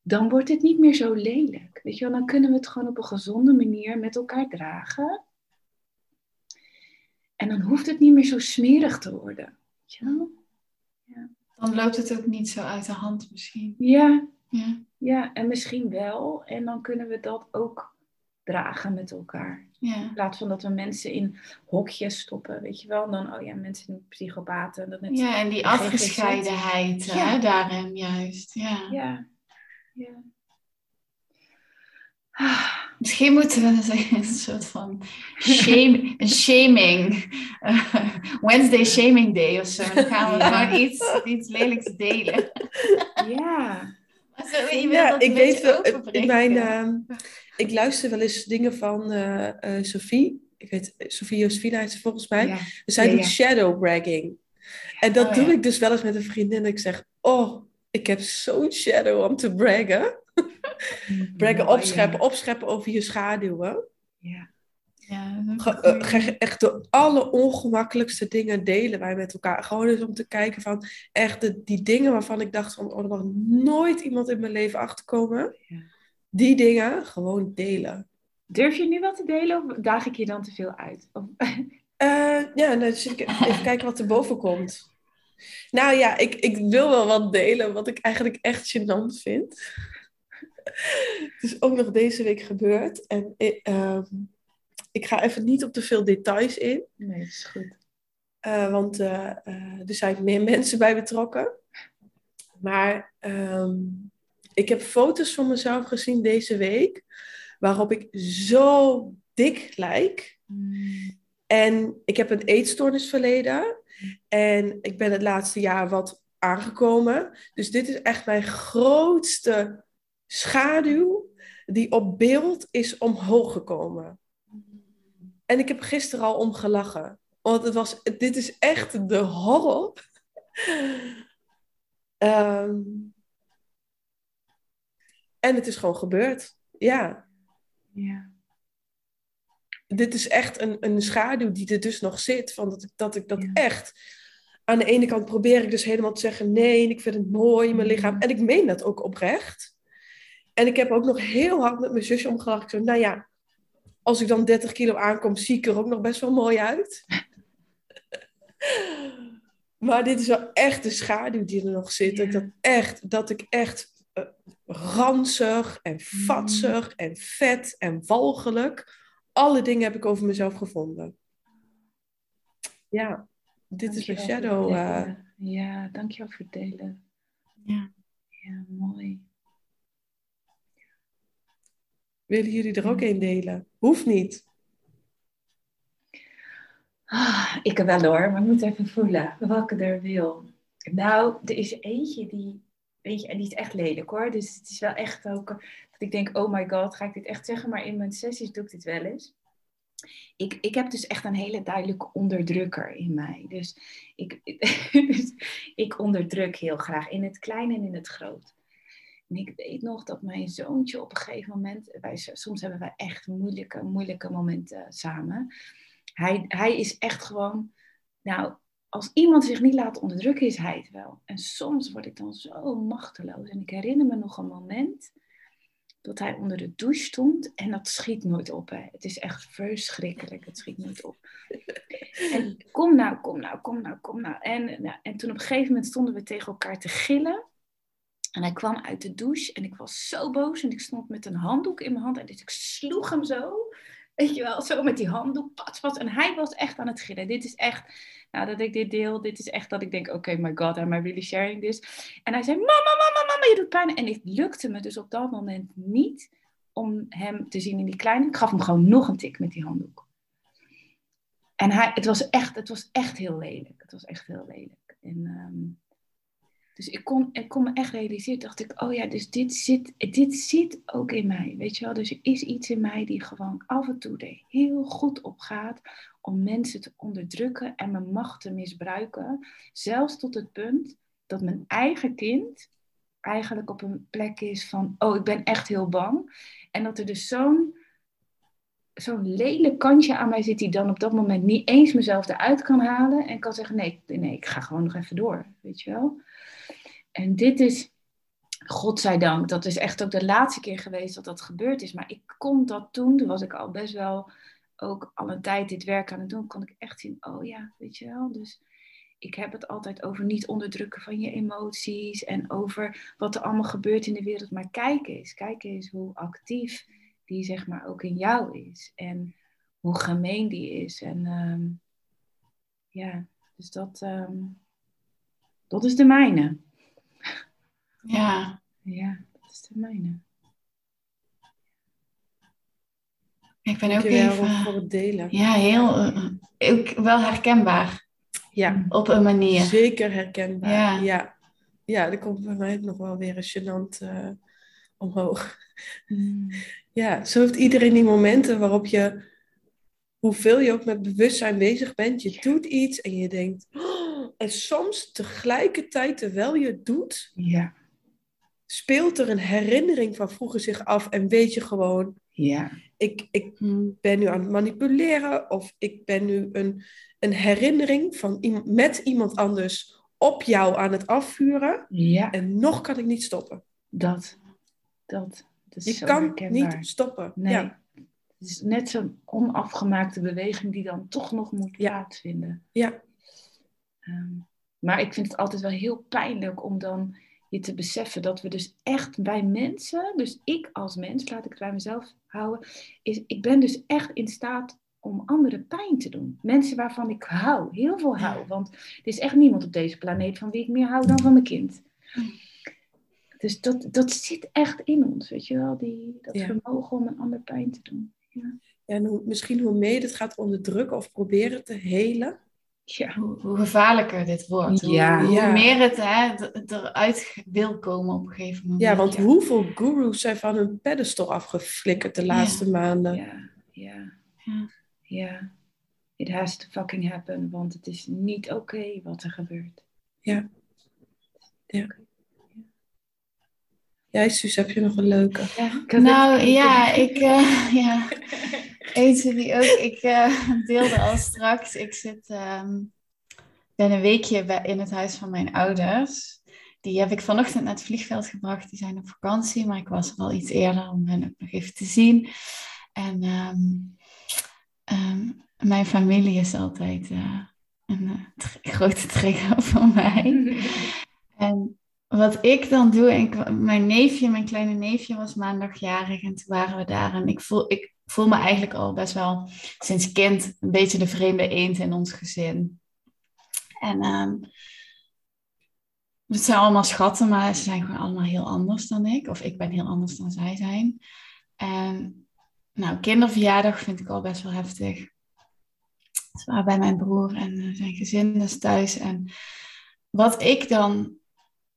dan wordt het niet meer zo lelijk. Weet je wel, dan kunnen we het gewoon op een gezonde manier met elkaar dragen. En dan hoeft het niet meer zo smerig te worden. Wel? Dan loopt het ook niet zo uit de hand misschien. Ja, Ja. ja, en misschien wel. En dan kunnen we dat ook dragen met elkaar. Ja. In plaats van dat we mensen in hokjes stoppen, weet je wel. En dan, oh ja, mensen zijn psychopaten. Dat net... ja, en die afgescheidenheid Ja. hè, daarin juist. Ja. ja. ja. Misschien moeten we [laughs] een, een soort van shame, shaming, eh, Wednesday shaming day of zo. Dan gaan we Ja. gewoon iets, iets lelijks delen. Ja. Zo, je wil Ja, dat ik weet wel, in mijn, ehm, ik luister wel eens dingen van eh, Sophie. Ik weet, Sophie heet ze volgens mij. ja. Zij Ja, doet shadow bragging. En dat Oh, doe ik dus wel eens met een vriendin. Ik zeg, oh, ik heb zo'n shadow om te braggen. Braggen, Mooi, opscheppen, opscheppen over je schaduwen. Ja. Ja, eh, echt de allerongemakkelijkste dingen delen wij met elkaar. Gewoon eens om te kijken van echt de, die dingen waarvan ik dacht van, oh, er mag nooit iemand in mijn leven achterkomen. Ja. Die dingen gewoon delen. Durf je nu wat te delen of daag ik je dan te veel uit? Of- [laughs] Eh, ja, nou, dus ik, even kijken wat er boven komt. Nou ja, ik, ik wil wel wat delen wat ik eigenlijk echt gênant vind. [laughs] Het is ook nog deze week gebeurd. En ik, ehm, ik ga even niet op te veel details in. Nee, dat is goed. eh, want eh, eh, er zijn meer [laughs] mensen bij betrokken. Maar ehm, ik heb foto's van mezelf gezien deze week. Waarop ik zo dik lijk. En ik heb een eetstoornisverleden. En ik ben het laatste jaar wat aangekomen. Dus dit is echt mijn grootste schaduw die op beeld is omhoog gekomen. En ik heb gisteren al om gelachen. Want het was, dit is echt de horror. [laughs] Ehm, en het is gewoon gebeurd. Ja Ja. dit is echt een, een schaduw die er dus nog zit. Van dat, ik, dat ik dat Ja. echt. Aan de ene kant probeer ik dus helemaal te zeggen: nee, ik vind het mooi mijn lichaam. En ik meen dat ook oprecht. En ik heb ook nog heel hard met mijn zusje omgelachen. Ik zo, nou ja, als ik dan 30 kilo aankom, zie ik er ook nog best wel mooi uit. [laughs] maar dit is wel echt de schaduw die er nog zit. Dat, ik Ja. dat, echt, dat ik echt eh, ranzig en vatsig en vet en walgelijk alle dingen heb ik over mezelf gevonden. Ja, dit is mijn shadow. eh, delen. Ja, dankjewel voor het delen. Ja. Ja, mooi. Willen jullie er ook een delen? Hoeft niet. Ah, ik wel hoor, maar ik moet even voelen welke er wil. Nou, er is eentje die, weet je, en die is echt lelijk hoor. Dus het is wel echt ook dat ik denk, oh my god, ga ik dit echt zeggen? Maar in mijn sessies doe ik dit wel eens. Ik, ik heb dus echt een hele duidelijke onderdrukker in mij. Dus ik, [laughs] dus ik onderdruk heel graag in het klein en in het groot. En ik weet nog dat mijn zoontje op een gegeven moment, wij, soms hebben wij echt moeilijke, moeilijke momenten samen. Hij, hij is echt gewoon, nou, als iemand zich niet laat onderdrukken, is hij het wel. En soms word ik dan zo machteloos. En ik herinner me nog een moment dat hij onder de douche stond en dat schiet nooit op. Hè. Het is echt verschrikkelijk, het schiet nooit op. En kom nou, kom nou, kom nou, kom nou. En, nou, en toen op een gegeven moment stonden we tegen elkaar te gillen. En hij kwam uit de douche en ik was zo boos. En ik stond met een handdoek in mijn hand. En dus ik sloeg hem zo. Weet je wel, zo met die handdoek. Pats, pats. En hij was echt aan het gillen. Dit is echt, nou dat ik dit deel. Dit is echt dat ik denk, oké, okay, my god, am I really sharing this? En hij zei, mama, mama, mama, je doet pijn. En het lukte me dus op dat moment niet om hem te zien in die kleine. Ik gaf hem gewoon nog een tik met die handdoek. En hij, het, was echt, het was echt heel lelijk. Het was echt heel lelijk. En, um, dus ik kon, ik kon me echt realiseren, dacht ik, oh ja, dus dit zit, dit zit ook in mij, weet je wel. Dus er is iets in mij die gewoon af en toe er heel goed op gaat om mensen te onderdrukken en mijn macht te misbruiken. Zelfs tot het punt dat mijn eigen kind eigenlijk op een plek is van, oh, ik ben echt heel bang. En dat er dus zo'n zo'n lelijk kantje aan mij zit die dan op dat moment niet eens mezelf eruit kan halen en kan zeggen, nee, nee, ik ga gewoon nog even door, weet je wel. En dit is, godzijdank, dat is echt ook de laatste keer geweest dat dat gebeurd is. Maar ik kon dat toen, toen was ik al best wel ook al een tijd dit werk aan het doen, kon ik echt zien, oh ja, weet je wel. Dus ik heb het altijd over niet onderdrukken van je emoties en over wat er allemaal gebeurt in de wereld. Maar kijk eens, kijk eens hoe actief die zeg maar ook in jou is. En hoe gemeen die is. En ehm, ja, dus dat, ehm, dat is de mijne. Ja. [laughs] Ja, dat is de mijne. Ik ben ook Dankjewel even... voor het delen. Ja, heel... eh, ook wel herkenbaar. Ja, Op een manier. zeker herkenbaar. Ja. Ja. ja. er komt bij mij nog wel weer een gênant eh, omhoog. Ja, zo heeft iedereen die momenten waarop je, hoeveel je ook met bewustzijn bezig bent, je doet iets en je denkt, "Oh," en soms tegelijkertijd terwijl je het doet, Ja, speelt er een herinnering van vroeger zich af en weet je gewoon, ja, ik, ik Hm. ben nu aan het manipuleren of ik ben nu een, een herinnering van met iemand anders op jou aan het afvuren ja, en nog kan ik niet stoppen. dat. Dat. dat is Je kan herkenbaar. niet stoppen. Nee. Ja. Het is net zo'n onafgemaakte beweging die dan toch nog moet Ja. plaatsvinden. Ja. Ehm, maar ik vind het altijd wel heel pijnlijk om dan je te beseffen dat we dus echt bij mensen, dus ik als mens, laat ik het bij mezelf houden, is ik ben dus echt in staat om anderen pijn te doen. Mensen waarvan ik hou, heel veel hou. Want er is echt niemand op deze planeet van wie ik meer hou dan van mijn kind. Dus dat, dat zit echt in ons, weet je wel, die, dat Ja. vermogen om een ander pijn te doen. Ja. En hoe, misschien hoe meer je het gaat onderdrukken of proberen te helen. Ja. Hoe, hoe gevaarlijker dit wordt. Hoe, Ja. hoe Ja. meer het hè, eruit wil komen op een gegeven moment. Ja, want hoeveel gurus zijn van hun pedestal afgeflikkerd de laatste maanden? Ja, ja, Ja. ja. It has to fucking happen, want het is niet oké wat er gebeurt. Ja. Jij, Suus, heb je nog een leuke? Ja, [laughs] Nou ja, ik, eh, [laughs] ja. Eentje die ook, ik eh, [laughs] deelde al straks, ik zit, ehm, ben een weekje bij, in het huis van mijn ouders. Die heb ik vanochtend naar het vliegveld gebracht, die zijn op vakantie, maar ik was er al iets eerder om hen ook nog even te zien. En ehm, ehm, mijn familie is altijd eh, een eh, tr- grote trigger voor mij. En wat ik dan doe, en mijn neefje, mijn kleine neefje was maandag jarig en toen waren we daar. En ik voel, ik voel me eigenlijk al best wel sinds kind een beetje de vreemde eend in ons gezin. En ehm het zijn allemaal schatten, maar ze zijn gewoon allemaal heel anders dan ik. Of ik ben heel anders dan zij zijn. En nou, kinderverjaardag vind ik al best wel heftig. Ze waren bij mijn broer en eh, zijn gezin dus thuis. En wat ik dan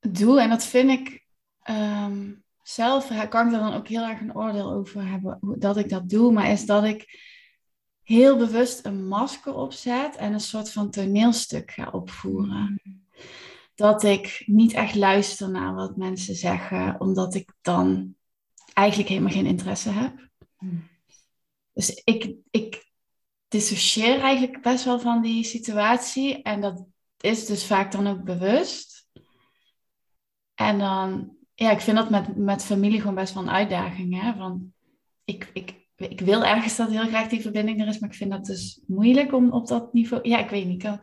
doe, en dat vind ik ehm, zelf, eh, kan ik daar dan ook heel erg een oordeel over hebben, dat ik dat doe, maar is dat ik heel bewust een masker opzet en een soort van toneelstuk ga opvoeren. Dat ik niet echt luister naar wat mensen zeggen, omdat ik dan eigenlijk helemaal geen interesse heb. Hmm. Dus ik, ik dissocieer eigenlijk best wel van die situatie. En dat is dus vaak dan ook bewust. En dan, ja, ik vind dat met, met familie gewoon best wel een uitdaging. Hè? Van, ik, ik, ik wil ergens dat heel graag die verbinding er is, maar ik vind dat dus moeilijk om op dat niveau. Ja, ik weet niet, ik kan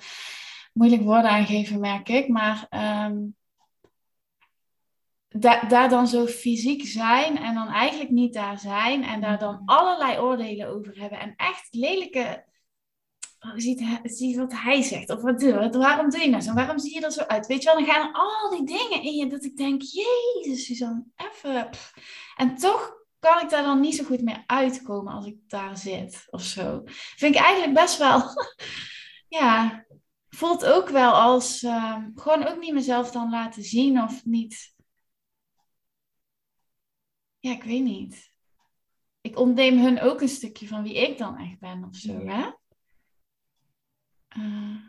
moeilijk woorden aangeven, merk ik. Maar da daar dan zo fysiek zijn en dan eigenlijk niet daar zijn en daar dan allerlei oordelen over hebben en echt lelijke. Oh, ziet, ziet wat hij zegt, of wat, wat, waarom doe je nou zo? Waarom zie je er zo uit? Weet je wel, dan gaan er al die dingen in je dat ik denk, Jezus, Suzanne, even. En toch kan ik daar dan niet zo goed meer uitkomen als ik daar zit of zo. Vind ik eigenlijk best wel, [laughs] ja, voelt ook wel als uh, gewoon ook niet mezelf dan laten zien of niet. Ja, ik weet niet. Ik ontneem hun ook een stukje van wie ik dan echt ben of zo, hè? Uh,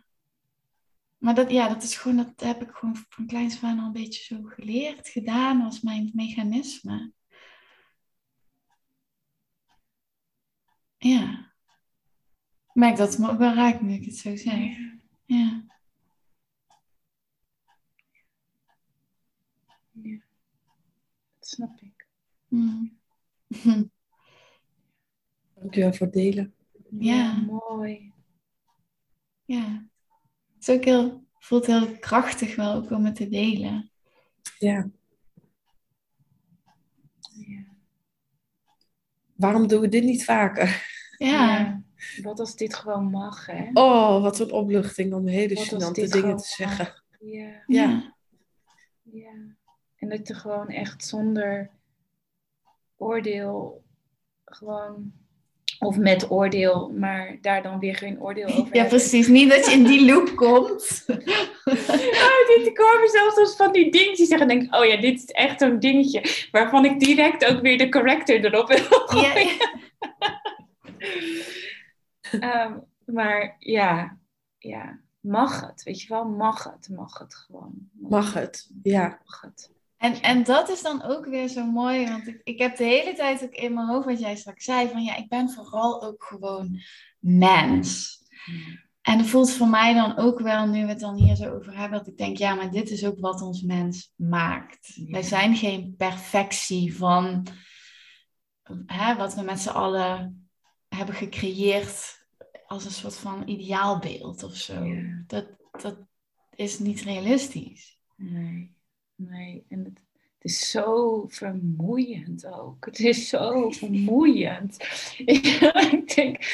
maar dat, ja, dat is gewoon, dat heb ik gewoon van kleins af al een beetje zo geleerd, gedaan als mijn mechanisme. Ja. Ik merk dat het me ook wel raakt nu ik het zo zeg. Ja. Ja, dat snap ik. [laughs] Mm. Dankjewel voor het delen. Ja. Ja, mooi. Ja. Het is ook heel, voelt heel krachtig wel ook om het te delen. Ja. Ja. Waarom doen we dit niet vaker? Ja. Ja. Wat als dit gewoon mag, hè? Oh, wat een opluchting om hele Wat gênante dingen te zeggen. Ja, Ja. ja. En dat je gewoon echt zonder oordeel gewoon... Of met oordeel, maar daar dan weer geen oordeel [laughs] over Ja, hebben. precies. Niet dat je in die loop [laughs] komt. Oh, dit komen zelfs als van die dingetjes zeggen. En denk, oh ja, dit is echt zo'n dingetje. Waarvan ik direct ook weer de corrector erop wil. Ja. [laughs] Ehm, maar ja, ja, mag het, weet je wel, mag het, mag het gewoon. Mag het, ja. Mag het. En, en dat is dan ook weer zo mooi, want ik, ik heb de hele tijd ook in mijn hoofd wat jij straks zei, van ja, ik ben vooral ook gewoon mens. En het voelt voor mij dan ook wel, nu we het dan hier zo over hebben, dat ik denk, ja, maar dit is ook wat ons mens maakt. Ja. Wij zijn geen perfectie van hè, wat we met z'n allen hebben gecreëerd als een soort van ideaalbeeld of zo. Ja. Dat, dat is niet realistisch. Nee, nee. En het, het is zo vermoeiend ook. Het is zo vermoeiend. [laughs] ik denk,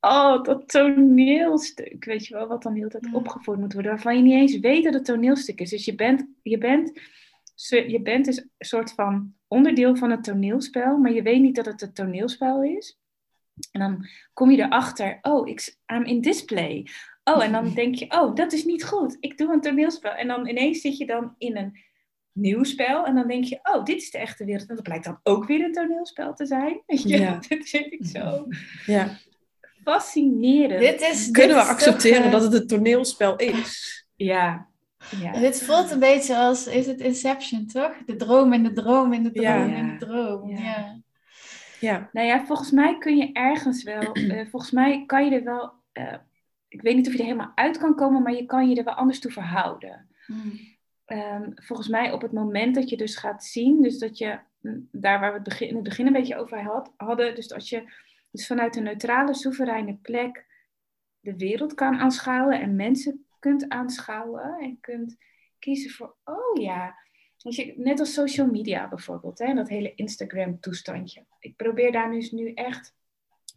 oh, dat toneelstuk, weet je wel, wat dan de hele tijd opgevoerd moet worden, waarvan je niet eens weet dat het toneelstuk is. Dus je bent, je bent, je bent dus een soort van onderdeel van het toneelspel, maar je weet niet dat het een toneelspel is. En dan kom je erachter, oh, ik, I'm in display. Oh, en dan denk je, oh, dat is niet goed. Ik doe een toneelspel. En dan ineens zit je dan in een nieuw spel. En dan denk je, oh, dit is de echte wereld. En dat blijkt dan ook weer een toneelspel te zijn. [laughs] Weet je? Ja. [laughs] Dat vind ik zo ja. fascinerend. Dit is, Kunnen dit we is accepteren toch, eh, dat het een toneelspel is? Ja. ja. Dit voelt een beetje als, is het Inception, toch? De droom in de droom in de droom Ja. in de droom. Ja. Ja. Ja. Nou ja, volgens mij kun je ergens wel, [clears throat] eh, volgens mij kan je er wel, eh, ik weet niet of je er helemaal uit kan komen, maar je kan je er wel anders toe verhouden. Mm. Ehm, volgens mij op het moment dat je dus gaat zien, dus dat je, mm, daar waar we het begin, in het begin een beetje over had, hadden, dus als je dus vanuit een neutrale, soevereine plek de wereld kan aanschouwen en mensen kunt aanschouwen en kunt kiezen voor, oh ja, als je, net als social media bijvoorbeeld, hè, dat hele Instagram-toestandje. Ik probeer daar dus nu echt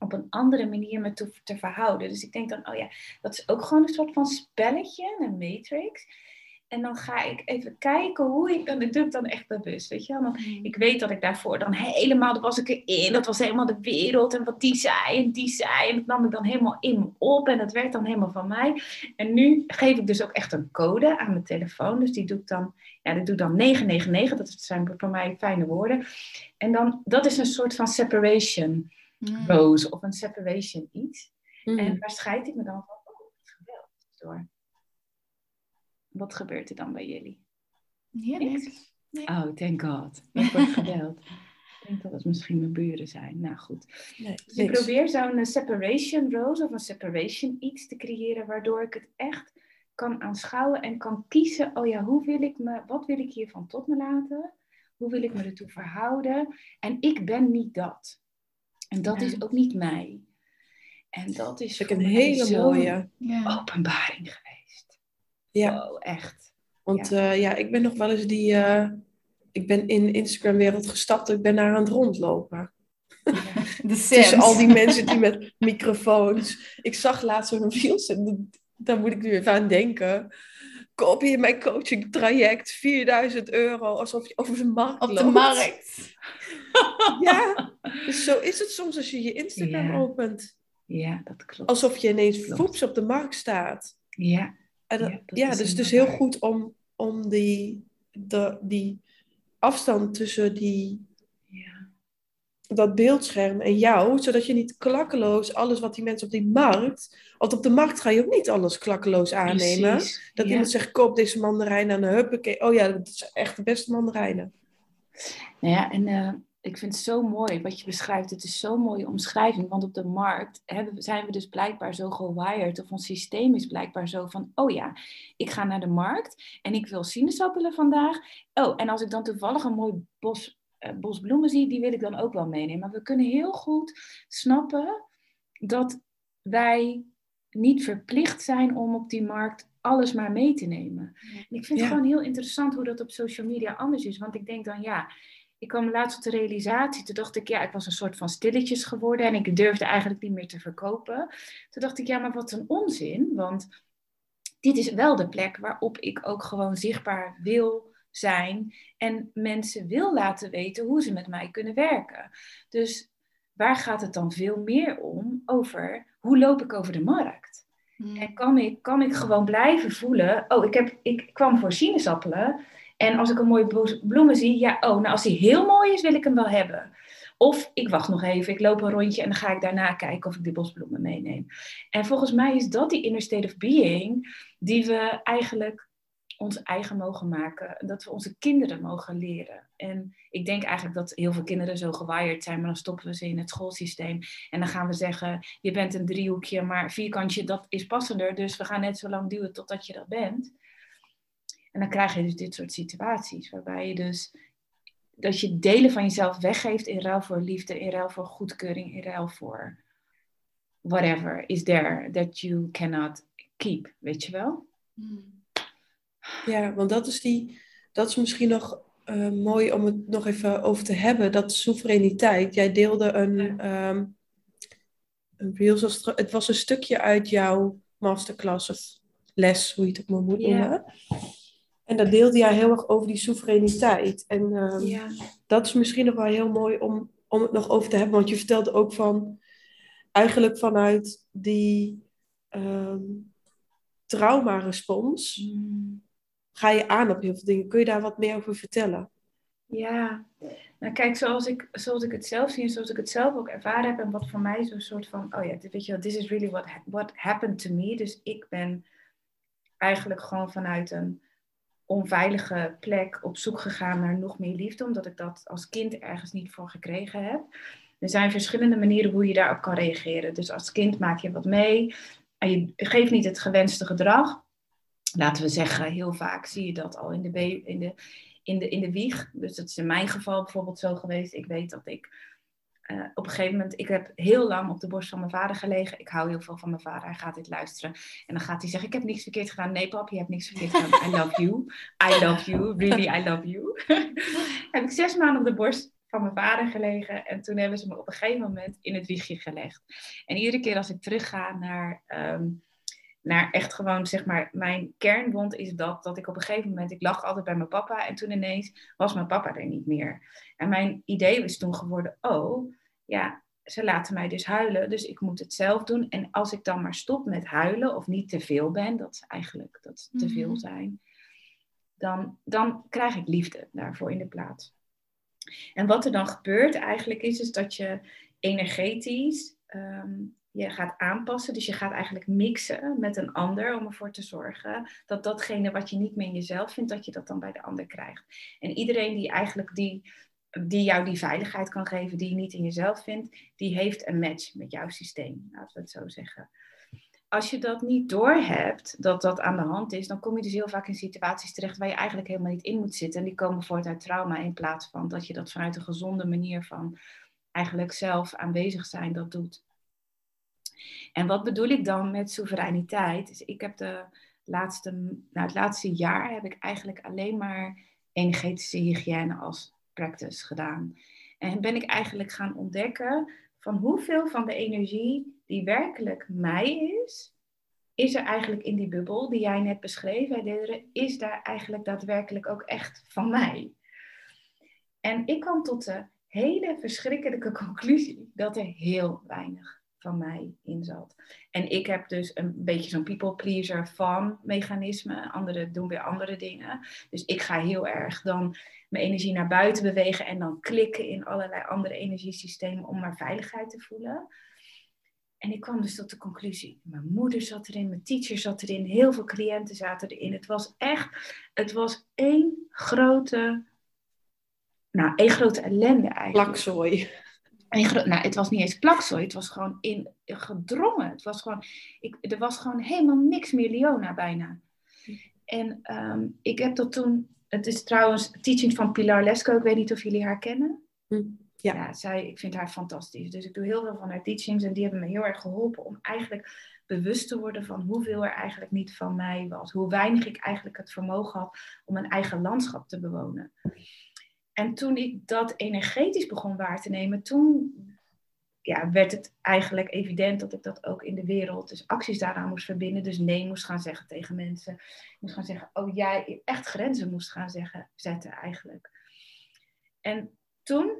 op een andere manier me toe te verhouden. Dus ik denk dan, oh ja, dat is ook gewoon een soort van spelletje, een matrix. En dan ga ik even kijken hoe ik, en dat doe ik dan echt bewust, weet je wel. Want ik weet dat ik daarvoor dan helemaal, dat was ik erin, dat was helemaal de wereld en wat die zei en die zei. En dat nam ik dan helemaal in me op en dat werd dan helemaal van mij. En nu geef ik dus ook echt een code aan mijn telefoon. Dus die doe ik dan, ja, die doe ik dan 999, dat zijn voor mij fijne woorden. En dan, dat is een soort van separation Mm. rose of een separation iets. Mm. En waar scheid ik me dan van, oh, geweld door. Wat gebeurt er dan bij jullie? Ja, Niks? Nee. Oh, thank god. Ik word geweld. [laughs] ik denk dat het misschien mijn buren zijn. Nou goed. Nee, Dus ik probeer zo'n eh, separation rose of een separation iets te creëren, waardoor ik het echt kan aanschouwen en kan kiezen. Oh ja, hoe wil ik me, wat wil ik hiervan tot me laten? Hoe wil ik me ertoe verhouden? En ik ben niet dat. En dat Ja. is ook niet mij. En dat is Dat ik een hele mooie. Openbaring geweest. Ja. Wow, echt. Want ja. ja, ik ben nog wel eens die, eh, ik ben in de Instagram-wereld gestapt. Ik ben daar aan het rondlopen. [laughs] De Tussen al die [laughs] mensen die met microfoons. Ik zag laatst zo'n reels en daar moet ik nu even aan denken. Koop je mijn coaching traject 4000 euro alsof je over de markt Op loopt. de markt. [laughs] Ja, dus zo is het soms als je je Instagram Ja. opent. Ja, dat klopt. Alsof je ineens voeps op de markt staat. Ja, En dat- Ja, dat ja, dus het is heel goed om, om die, de, die afstand tussen die. Dat beeldscherm en jou, zodat je niet klakkeloos alles wat die mensen op die markt, want op de markt ga je ook niet alles klakkeloos aannemen. Precies. Dat ja. iemand zegt, koop deze mandarijn aan de huppakee. Oh ja, dat is echt de beste mandarijnen. Nou ja, en eh, ik vind het zo mooi wat je beschrijft. Het is zo'n mooie omschrijving, want op de markt hebben, zijn we dus blijkbaar zo gewired, of ons systeem is blijkbaar zo van, oh ja, ik ga naar de markt en ik wil sinaasappelen vandaag. Oh, en als ik dan toevallig een mooi bos, bos bloemen zie, die wil ik dan ook wel meenemen. Maar we kunnen heel goed snappen dat wij niet verplicht zijn om op die markt alles maar mee te nemen. En ik vind Ja. het gewoon heel interessant hoe dat op social media anders is. Want ik denk dan, ja, ik kwam laatst tot de realisatie. Toen dacht ik, ja, ik was een soort van stilletjes geworden en ik durfde eigenlijk niet meer te verkopen. Toen dacht ik, ja, maar wat een onzin. Want dit is wel de plek waarop ik ook gewoon zichtbaar wil zijn en mensen wil laten weten hoe ze met mij kunnen werken. Dus waar gaat het dan veel meer om over hoe loop ik over de markt? En kan ik, kan ik gewoon blijven voelen, oh, ik, heb, ik kwam voor sinaasappelen. En als ik een mooie bloemen zie, ja, oh, nou als die heel mooi is, wil ik hem wel hebben. Of ik wacht nog even, ik loop een rondje en dan ga ik daarna kijken of ik die bosbloemen meeneem. En volgens mij is dat die inner state of being die we eigenlijk ons eigen mogen maken. Dat we onze kinderen mogen leren. En ik denk eigenlijk dat heel veel kinderen zo gewired zijn, maar dan stoppen we ze in het schoolsysteem. En dan gaan we zeggen, je bent een driehoekje, maar vierkantje, dat is passender. Dus we gaan net zo lang duwen totdat je dat bent. En dan krijg je dus dit soort situaties, waarbij je dus dat je delen van jezelf weggeeft in ruil voor liefde, in ruil voor goedkeuring, in ruil voor whatever is there that you cannot keep, weet je wel? Ja, want dat is, die, dat is misschien nog eh, mooi om het nog even over te hebben. Dat soevereiniteit. Jij deelde een, ehm een het, was een stukje uit jouw masterclass of les, hoe je het ook maar moet Ja. noemen. En daar deelde jij heel erg over die soevereiniteit. En ehm, Ja. dat is misschien nog wel heel mooi om, om het nog over te hebben. Want je vertelde ook van, eigenlijk vanuit die ehm traumarespons Mm. Ga je aan op heel veel dingen. Kun je daar wat meer over vertellen? Ja, nou kijk, zoals ik, zoals ik het zelf zie en zoals ik het zelf ook ervaren heb en wat voor mij zo'n soort van, oh ja, weet je wel, this is really what, ha- what happened to me. Dus ik ben eigenlijk gewoon vanuit een onveilige plek op zoek gegaan naar nog meer liefde, omdat ik dat als kind ergens niet voor gekregen heb. Er zijn verschillende manieren hoe je daarop kan reageren. Dus als kind maak je wat mee en je geeft niet het gewenste gedrag. Laten we zeggen, heel vaak zie je dat al in de, in de, in de, in de wieg. Dus dat is in mijn geval bijvoorbeeld zo geweest. Ik weet dat ik eh, op een gegeven moment, ik heb heel lang op de borst van mijn vader gelegen. Ik hou heel veel van mijn vader. Hij gaat dit luisteren. En dan gaat hij zeggen, ik heb niks verkeerd gedaan. Nee pap, je hebt niks verkeerd gedaan. I love you. I love you. Really, I love you. [laughs] heb ik zes maanden op de borst van mijn vader gelegen. En toen hebben ze me op een gegeven moment in het wiegje gelegd. En iedere keer als ik terugga naar... ehm, naar echt gewoon, zeg maar, mijn kernwond is dat, dat ik op een gegeven moment, ik lag altijd bij mijn papa en toen ineens was mijn papa er niet meer. En mijn idee was toen geworden, oh, ja, ze laten mij dus huilen, dus ik moet het zelf doen. En als ik dan maar stop met huilen of niet te veel ben, dat is eigenlijk dat is te veel Mhm. zijn, dan, dan krijg ik liefde daarvoor in de plaats. En wat er dan gebeurt eigenlijk is, is dat je energetisch ehm, je gaat aanpassen. Dus je gaat eigenlijk mixen met een ander om ervoor te zorgen dat datgene wat je niet meer in jezelf vindt, dat je dat dan bij de ander krijgt. En iedereen die eigenlijk die, die jou die veiligheid kan geven die je niet in jezelf vindt, die heeft een match met jouw systeem, laten we het zo zeggen. Als je dat niet doorhebt, dat dat aan de hand is, dan kom je dus heel vaak in situaties terecht waar je eigenlijk helemaal niet in moet zitten. En die komen voort uit trauma in plaats van dat je dat vanuit een gezonde manier van eigenlijk zelf aanwezig zijn dat doet. En wat bedoel ik dan met soevereiniteit? Dus ik heb de laatste, nou het laatste jaar heb ik eigenlijk alleen maar energetische hygiëne als practice gedaan. En ben ik eigenlijk gaan ontdekken van hoeveel van de energie die werkelijk mij is, is er eigenlijk in die bubbel die jij net beschreef, hè, is daar eigenlijk daadwerkelijk ook echt van mij. En ik kwam tot de hele verschrikkelijke [laughs] conclusie dat er heel weinig van mij in zat. En ik heb dus een beetje zo'n people pleaser van mechanisme. Anderen doen weer andere dingen. Dus ik ga heel erg dan mijn energie naar buiten bewegen en dan klikken in allerlei andere energiesystemen om maar veiligheid te voelen. En ik kwam dus tot de conclusie. Mijn moeder zat erin, mijn teacher zat erin, heel veel cliënten zaten erin. Het was echt, het was één grote, nou, één grote ellende eigenlijk. Plakzooi. Nou, het was niet eens plakzooi, het was gewoon in, gedrongen. Het was gewoon, ik, er was gewoon helemaal niks meer Leona bijna. En um, ik heb dat toen, het is trouwens teaching van Pilar Lesko, ik weet niet of jullie haar kennen. Hm, ja. ja, zij, ik vind haar fantastisch. Dus ik doe heel veel van haar teachings en die hebben me heel erg geholpen om eigenlijk bewust te worden van hoeveel er eigenlijk niet van mij was. Hoe weinig ik eigenlijk het vermogen had om een eigen landschap te bewonen. En toen ik dat energetisch begon waar te nemen, toen ja, werd het eigenlijk evident dat ik dat ook in de wereld, dus acties daaraan moest verbinden. Dus nee moest gaan zeggen tegen mensen. Ik moest gaan zeggen, oh jij echt grenzen moest gaan zeggen, zetten eigenlijk. En toen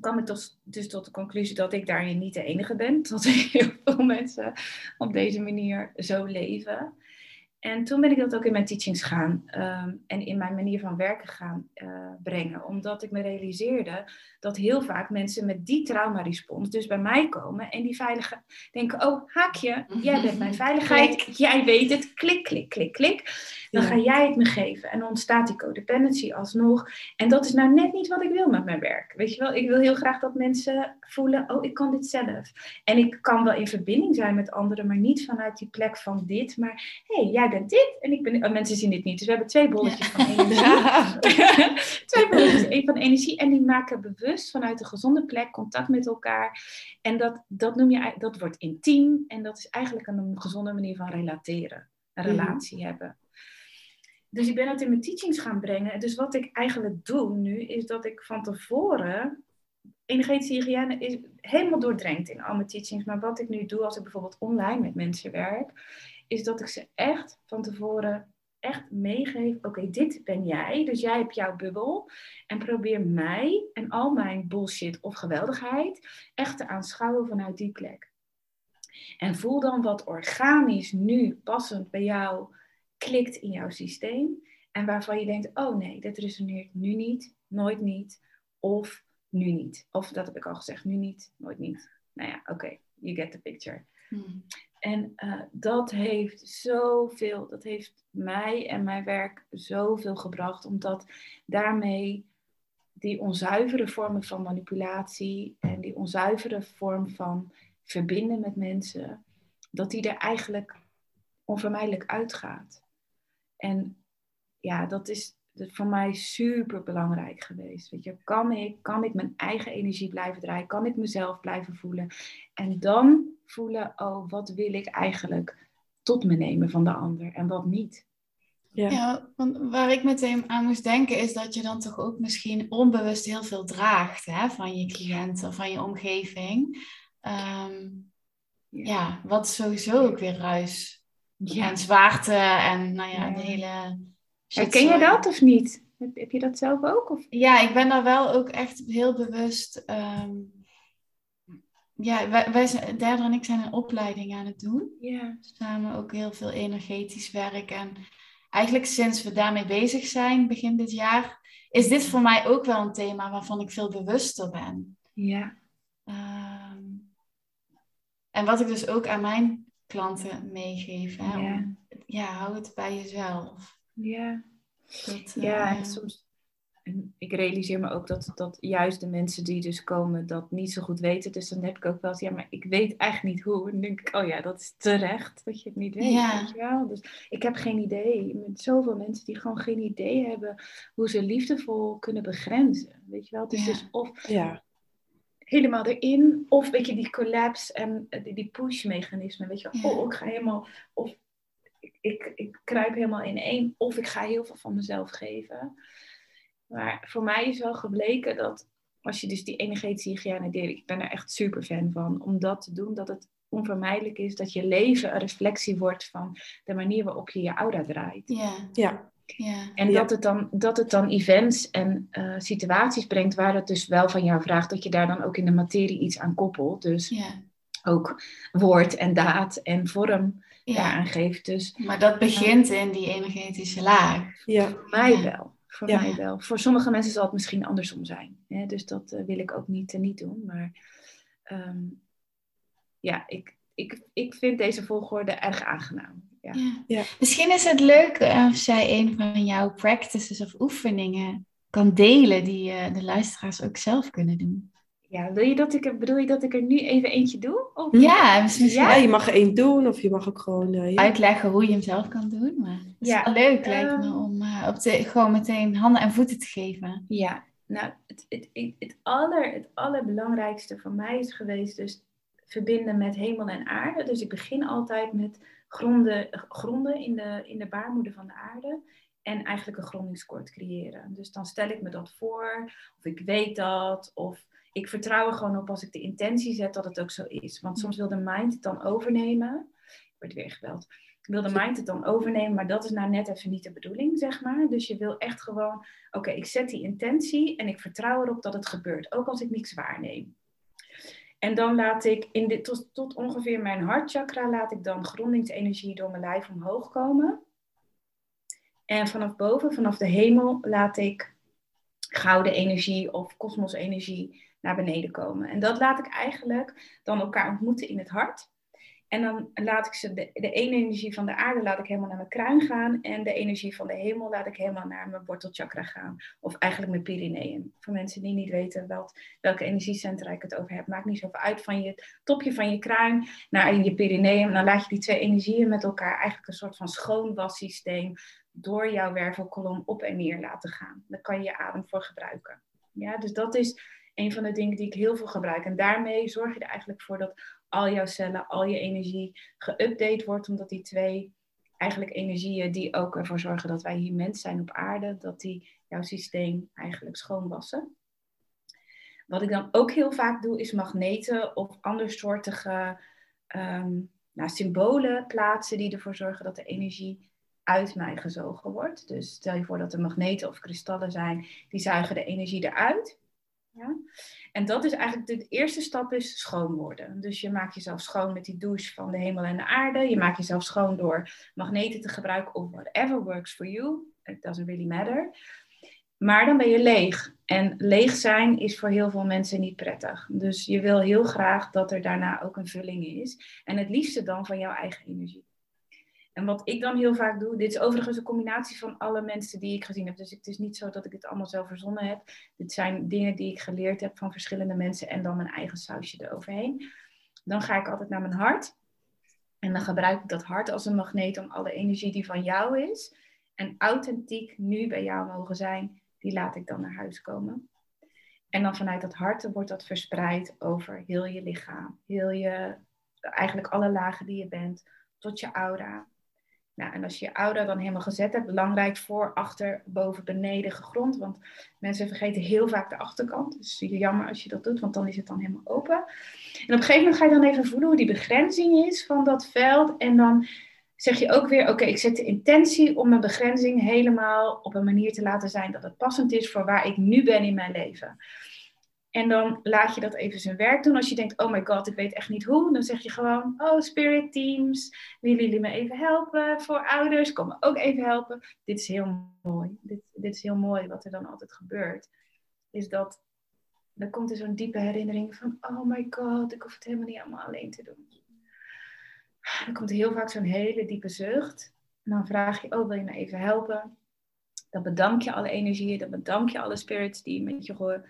kwam ik dus tot de conclusie dat ik daarin niet de enige ben. [laughs] Dat heel veel mensen op deze manier zo leven. En toen ben ik dat ook in mijn teachings gaan ehm, en in mijn manier van werken gaan uh, brengen. Omdat ik me realiseerde dat heel vaak mensen met die trauma-respons dus bij mij komen en die veilige denken, oh haakje, jij bent mijn veiligheid, [laughs] jij weet het, klik, klik, klik, klik. Dan ga jij het me geven en dan ontstaat die codependency alsnog. En dat is nou net niet wat ik wil met mijn werk. Weet je wel, ik wil heel graag dat mensen voelen, oh ik kan dit zelf. En ik kan wel in verbinding zijn met anderen, maar niet vanuit die plek van dit, maar hé, hey, jij bent dit en ik ben. Oh, mensen zien dit niet, dus we hebben twee bolletjes van energie. [laughs] twee bolletjes één van energie en die maken bewust vanuit een gezonde plek contact met elkaar. En dat, dat noem je, dat wordt intiem en dat is eigenlijk een gezonde manier van relateren, een mhm. relatie hebben. Dus ik ben dat in mijn teachings gaan brengen. Dus wat ik eigenlijk doe nu, is dat ik van tevoren energetische hygiëne is helemaal doordrenkt in al mijn teachings. Maar wat ik nu doe als ik bijvoorbeeld online met mensen werk, is dat ik ze echt van tevoren echt meegeef, oké, dit ben jij, dus jij hebt jouw bubbel. En probeer mij en al mijn bullshit of geweldigheid echt te aanschouwen vanuit die plek. En voel dan wat organisch nu passend bij jou klikt in jouw systeem. En waarvan je denkt, oh nee, dit resoneert nu niet, nooit niet, of nu niet. Of dat heb ik al gezegd, nu niet, nooit niet. Nou ja, oké, you get the picture. Hmm. En uh, dat heeft zoveel, dat heeft mij en mijn werk zoveel gebracht, omdat daarmee die onzuivere vormen van manipulatie en die onzuivere vorm van verbinden met mensen, dat die er eigenlijk onvermijdelijk uitgaat. En ja, dat is voor mij super belangrijk geweest. Weet je, kan ik, kan ik mijn eigen energie blijven draaien? Kan ik mezelf blijven voelen? En dan voelen, oh, wat wil ik eigenlijk tot me nemen van de ander en wat niet? Ja. ja, want waar ik meteen aan moest denken is dat je dan toch ook misschien onbewust heel veel draagt hè, van je cliënten, van je omgeving. Ehm, ja. ja. wat sowieso ook weer ruis ja. en zwaarte en nou ja, de hele... Herken je dat of niet? Heb, heb, je dat zelf ook? Of? Ja, ik ben daar wel ook echt heel bewust... Um, ja, wij, wij zijn, en ik zijn een opleiding aan het doen. Ja. Samen ook heel veel energetisch werk. En eigenlijk sinds we daarmee bezig zijn, begin dit jaar, is dit voor mij ook wel een thema waarvan ik veel bewuster ben. Ja. Um, en wat ik dus ook aan mijn klanten meegeef. Hè, ja. Om, ja, hou het bij jezelf. Ja. Dat, ja, uh, soms en ik realiseer me ook dat, dat juist de mensen die dus komen dat niet zo goed weten. Dus dan heb ik ook wel eens, ja, maar ik weet eigenlijk niet hoe. En dan denk ik, oh ja, dat is terecht dat je het niet weet. Ja. Dus ik heb geen idee. Met zoveel mensen die gewoon geen idee hebben hoe ze liefdevol kunnen begrenzen. Weet je wel? Het is dus of ja. Helemaal erin, of weet je, die collapse en die, die push-mechanisme. Weet je wel, oh, ik ga helemaal, of ik, ik, ik kruip helemaal in één. Of ik ga heel veel van mezelf geven. Maar voor mij is wel gebleken dat als je dus die energetische hygiëne deed, ik ben er echt super fan van, om dat te doen, dat het onvermijdelijk is dat je leven een reflectie wordt van de manier waarop je je aura draait. Ja. Ja. Ja. En dat, het dan, dat het dan events en eh, situaties brengt waar het dus wel van jou vraagt dat je daar dan ook in de materie iets aan koppelt. Dus Ja. ook woord en daad en vorm Ja. daaraan geeft. Dus Maar dat begint in die energetische laag. Ja. voor mij Ja. wel. Voor Ja. mij wel. Voor sommige mensen zal het misschien andersom zijn. Hè? Dus dat eh, wil ik ook niet, eh, niet doen. Maar ehm, ja, ik, ik, ik vind deze volgorde erg aangenaam. Ja. Ja. Ja. Misschien is het leuk eh, als jij een van jouw practices of oefeningen kan delen die eh, de luisteraars ook zelf kunnen doen. Ja, wil je dat ik, er- bedoel je dat ik er nu even eentje doe? Of? Ja, misschien Ja, je mag er één doen of je mag ook gewoon... eh, ja. uitleggen hoe je hem zelf kan doen. Maar het is Ja, wel leuk lijkt me om eh, op de, gewoon meteen handen en voeten te geven. Ja, nou, het, het, het, het, aller, het allerbelangrijkste voor mij is geweest dus verbinden met hemel en aarde. Dus ik begin altijd met gronden, gronden in, de, in de baarmoeder van de aarde. En eigenlijk een grondingskoord creëren. Dus dan stel ik me dat voor, of ik weet dat, of ik vertrouw er gewoon op als ik de intentie zet dat het ook zo is. Want soms wil de mind het dan overnemen. Ik word weer gebeld. Wil de mind het dan overnemen, maar dat is nou net even niet de bedoeling, zeg maar. Dus je wil echt gewoon, oké, ik zet die intentie en ik vertrouw erop dat het gebeurt. Ook als ik niks waarneem. En dan laat ik in dit, tot, tot ongeveer mijn hartchakra, laat ik dan grondingsenergie door mijn lijf omhoog komen. En vanaf boven, vanaf de hemel, laat ik gouden energie of kosmosenergie naar beneden komen. En dat laat ik eigenlijk dan elkaar ontmoeten in het hart. En dan laat ik ze, de, de ene energie van de aarde laat ik helemaal naar mijn kruin gaan. En de energie van de hemel laat ik helemaal naar mijn wortelchakra gaan. Of eigenlijk mijn perineum. Voor mensen die niet weten wel, welke energiecentra ik het over heb. Maakt niet zoveel uit van je topje van je kruin naar je perineum. Dan laat je die twee energieën met elkaar eigenlijk een soort van schoonwassysteem door jouw wervelkolom op en neer laten gaan. Daar kan je je adem voor gebruiken. Ja, dus dat is een van de dingen die ik heel veel gebruik. En daarmee zorg je er eigenlijk voor dat al jouw cellen, al je energie geüpdate wordt, omdat die twee eigenlijk energieën die ook ervoor zorgen dat wij hier mens zijn op aarde, dat die jouw systeem eigenlijk schoonwassen. Wat ik dan ook heel vaak doe, is magneten of andersoortige ehm, nou, symbolen plaatsen die ervoor zorgen dat de energie uit mij gezogen wordt. Dus stel je voor dat er magneten of kristallen zijn, die zuigen de energie eruit. Ja? En dat is eigenlijk de eerste stap is schoon worden. Dus je maakt jezelf schoon met die douche van de hemel en de aarde. Je maakt jezelf schoon door magneten te gebruiken of whatever works for you. It doesn't really matter. Maar dan ben je leeg. En leeg zijn is voor heel veel mensen niet prettig. Dus je wil heel graag dat er daarna ook een vulling is. En het liefste dan van jouw eigen energie. En wat ik dan heel vaak doe, dit is overigens een combinatie van alle mensen die ik gezien heb. Dus het is niet zo dat ik het allemaal zelf verzonnen heb. Dit zijn dingen die ik geleerd heb van verschillende mensen en dan mijn eigen sausje eroverheen. Dan ga ik altijd naar mijn hart. En dan gebruik ik dat hart als een magneet om alle energie die van jou is en authentiek nu bij jou mogen zijn, die laat ik dan naar huis komen. En dan vanuit dat hart wordt dat verspreid over heel je lichaam, heel je, eigenlijk alle lagen die je bent, tot je aura. Nou, en als je je aura dan helemaal gezet hebt, belangrijk voor, achter, boven, beneden, gegrond. Want mensen vergeten heel vaak de achterkant. Dus jammer als je dat doet, want dan is het dan helemaal open. En op een gegeven moment ga je dan even voelen hoe die begrenzing is van dat veld. En dan zeg je ook weer, oké, ik zet de intentie om mijn begrenzing helemaal op een manier te laten zijn dat het passend is voor waar ik nu ben in mijn leven. En dan laat je dat even zijn werk doen. Als je denkt, oh my god, ik weet echt niet hoe. Dan zeg je gewoon, oh spirit teams, willen jullie me even helpen? Voor ouders, kom me ook even helpen. Dit is heel mooi. Dit, dit is heel mooi wat er dan altijd gebeurt. Is dat, dan komt er zo'n diepe herinnering van, oh my god, ik hoef het helemaal niet allemaal alleen te doen. Dan komt heel vaak zo'n hele diepe zucht. En dan vraag je, oh wil je me even helpen? Dan bedank je alle energieën, dan bedank je alle spirits die met je ge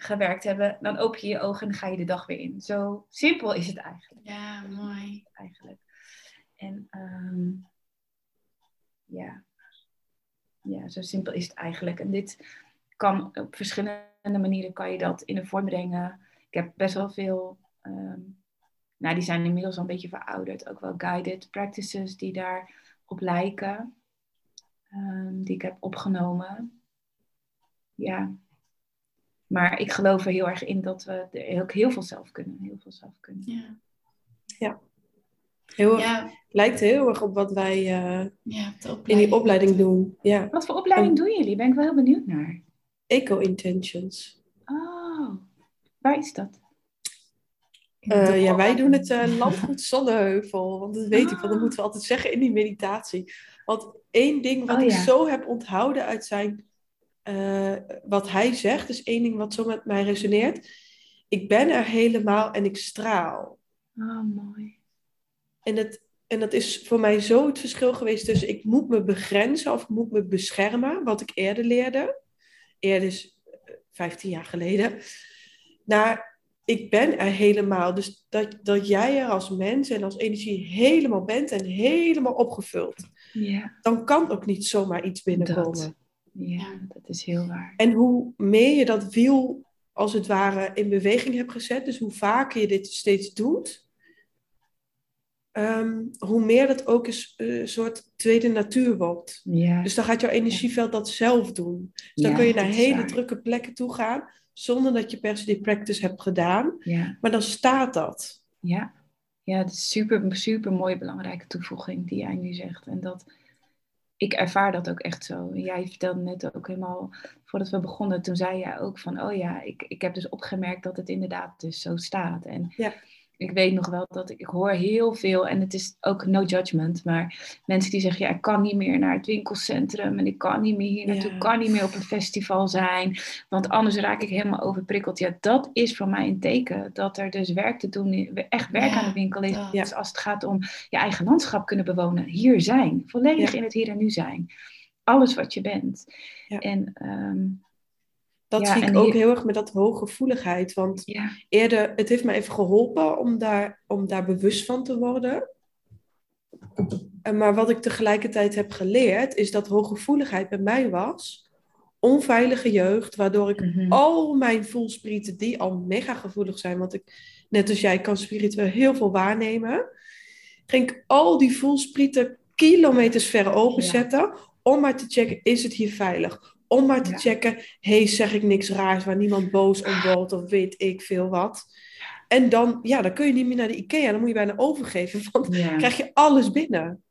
gewerkt hebben. Dan open je je ogen en ga je de dag weer in. Zo simpel is het eigenlijk. Ja, mooi. eigenlijk. En um, ja. ja, zo simpel is het eigenlijk. En dit kan op verschillende manieren kan je dat in de vorm brengen. Ik heb best wel veel um, nou, die zijn inmiddels al een beetje verouderd. Ook wel guided practices die daarop lijken. ehm, die ik heb opgenomen. Ja. Maar ik geloof er heel erg in dat we er ook heel veel zelf kunnen. Heel veel zelf kunnen. Ja. Heel erg- Ja, Lijkt heel erg op wat wij eh, ja, in die opleiding doen. Ja, Wat voor opleiding doen jullie? Ben ik wel heel benieuwd naar. Eco-intentions. Oh, waar is dat? Eh, ja, wij doen het eh landgoed [laughs] Zonneheuvel. Want dat weet ik, want dat Ah. moeten we altijd zeggen in die meditatie. Want één ding wat Oh, ik ja. zo heb onthouden uit zijn... eh, wat hij zegt, is één ding wat zo met mij resoneert. Ik ben er helemaal en ik straal. Oh, mooi. En, het, en dat is voor mij zo het verschil geweest tussen... ik moet me begrenzen of ik moet me beschermen. Wat ik eerder leerde. Eerder is eh, 15 jaar geleden. Naar ik ben er helemaal. Dus dat, dat jij er als mens en als energie helemaal bent en helemaal opgevuld. Ja, Dan kan ook niet zomaar iets binnenkomen. Dat. Ja, dat is heel waar. En hoe meer je dat wiel als het ware in beweging hebt gezet, dus hoe vaker je dit steeds doet, ehm, hoe meer dat ook eens eh, een soort tweede natuur wordt. Ja, Dus dan gaat jouw energieveld dat zelf doen. Dus dan Ja, kun je naar dat hele waar. drukke plekken toe gaan, zonder dat je per se die practice hebt gedaan. ja, Maar dan staat dat. ja. Ja, het is super, super mooie belangrijke toevoeging die jij nu zegt. En dat, ik ervaar dat ook echt zo. Jij vertelde net ook helemaal, voordat we begonnen, toen zei jij ook van, oh ja, ik, ik heb dus opgemerkt dat het inderdaad dus zo staat. En Ja. Ik weet nog wel dat ik, ik hoor heel veel, en het is ook no judgment, maar mensen die zeggen, ja, ik kan niet meer naar het winkelcentrum en ik kan niet meer hier naartoe, Ja. ik kan niet meer op een festival zijn, want anders raak ik helemaal overprikkeld. Ja, dat is voor mij een teken dat er dus werk te doen, echt werk Ja, aan de winkel is. dat. Dus als het gaat om je eigen landschap kunnen bewonen, hier zijn, volledig Ja. in het hier en nu zijn. Alles wat je bent. Ja. En ehm, Dat Ja, zie ik ook hier- heel erg met dat hooggevoeligheid. Want ja, eerder, het heeft me even geholpen om daar, om daar bewust van te worden. En Maar wat ik tegelijkertijd heb geleerd, is dat hooggevoeligheid bij mij was onveilige jeugd, waardoor ik Mhm. al mijn voelsprieten, die al mega gevoelig zijn, want ik, net als jij, kan spiritueel heel veel waarnemen, ging ik al die voelsprieten kilometers ver openzetten, om maar te checken, is het hier veilig? Om maar te Ja. checken, hey, zeg ik niks raars waar niemand boos om wordt of weet ik veel wat. En dan, ja, dan kun je niet meer naar de IKEA, dan moet je bijna overgeven, [laughs] want ja. krijg je alles binnen.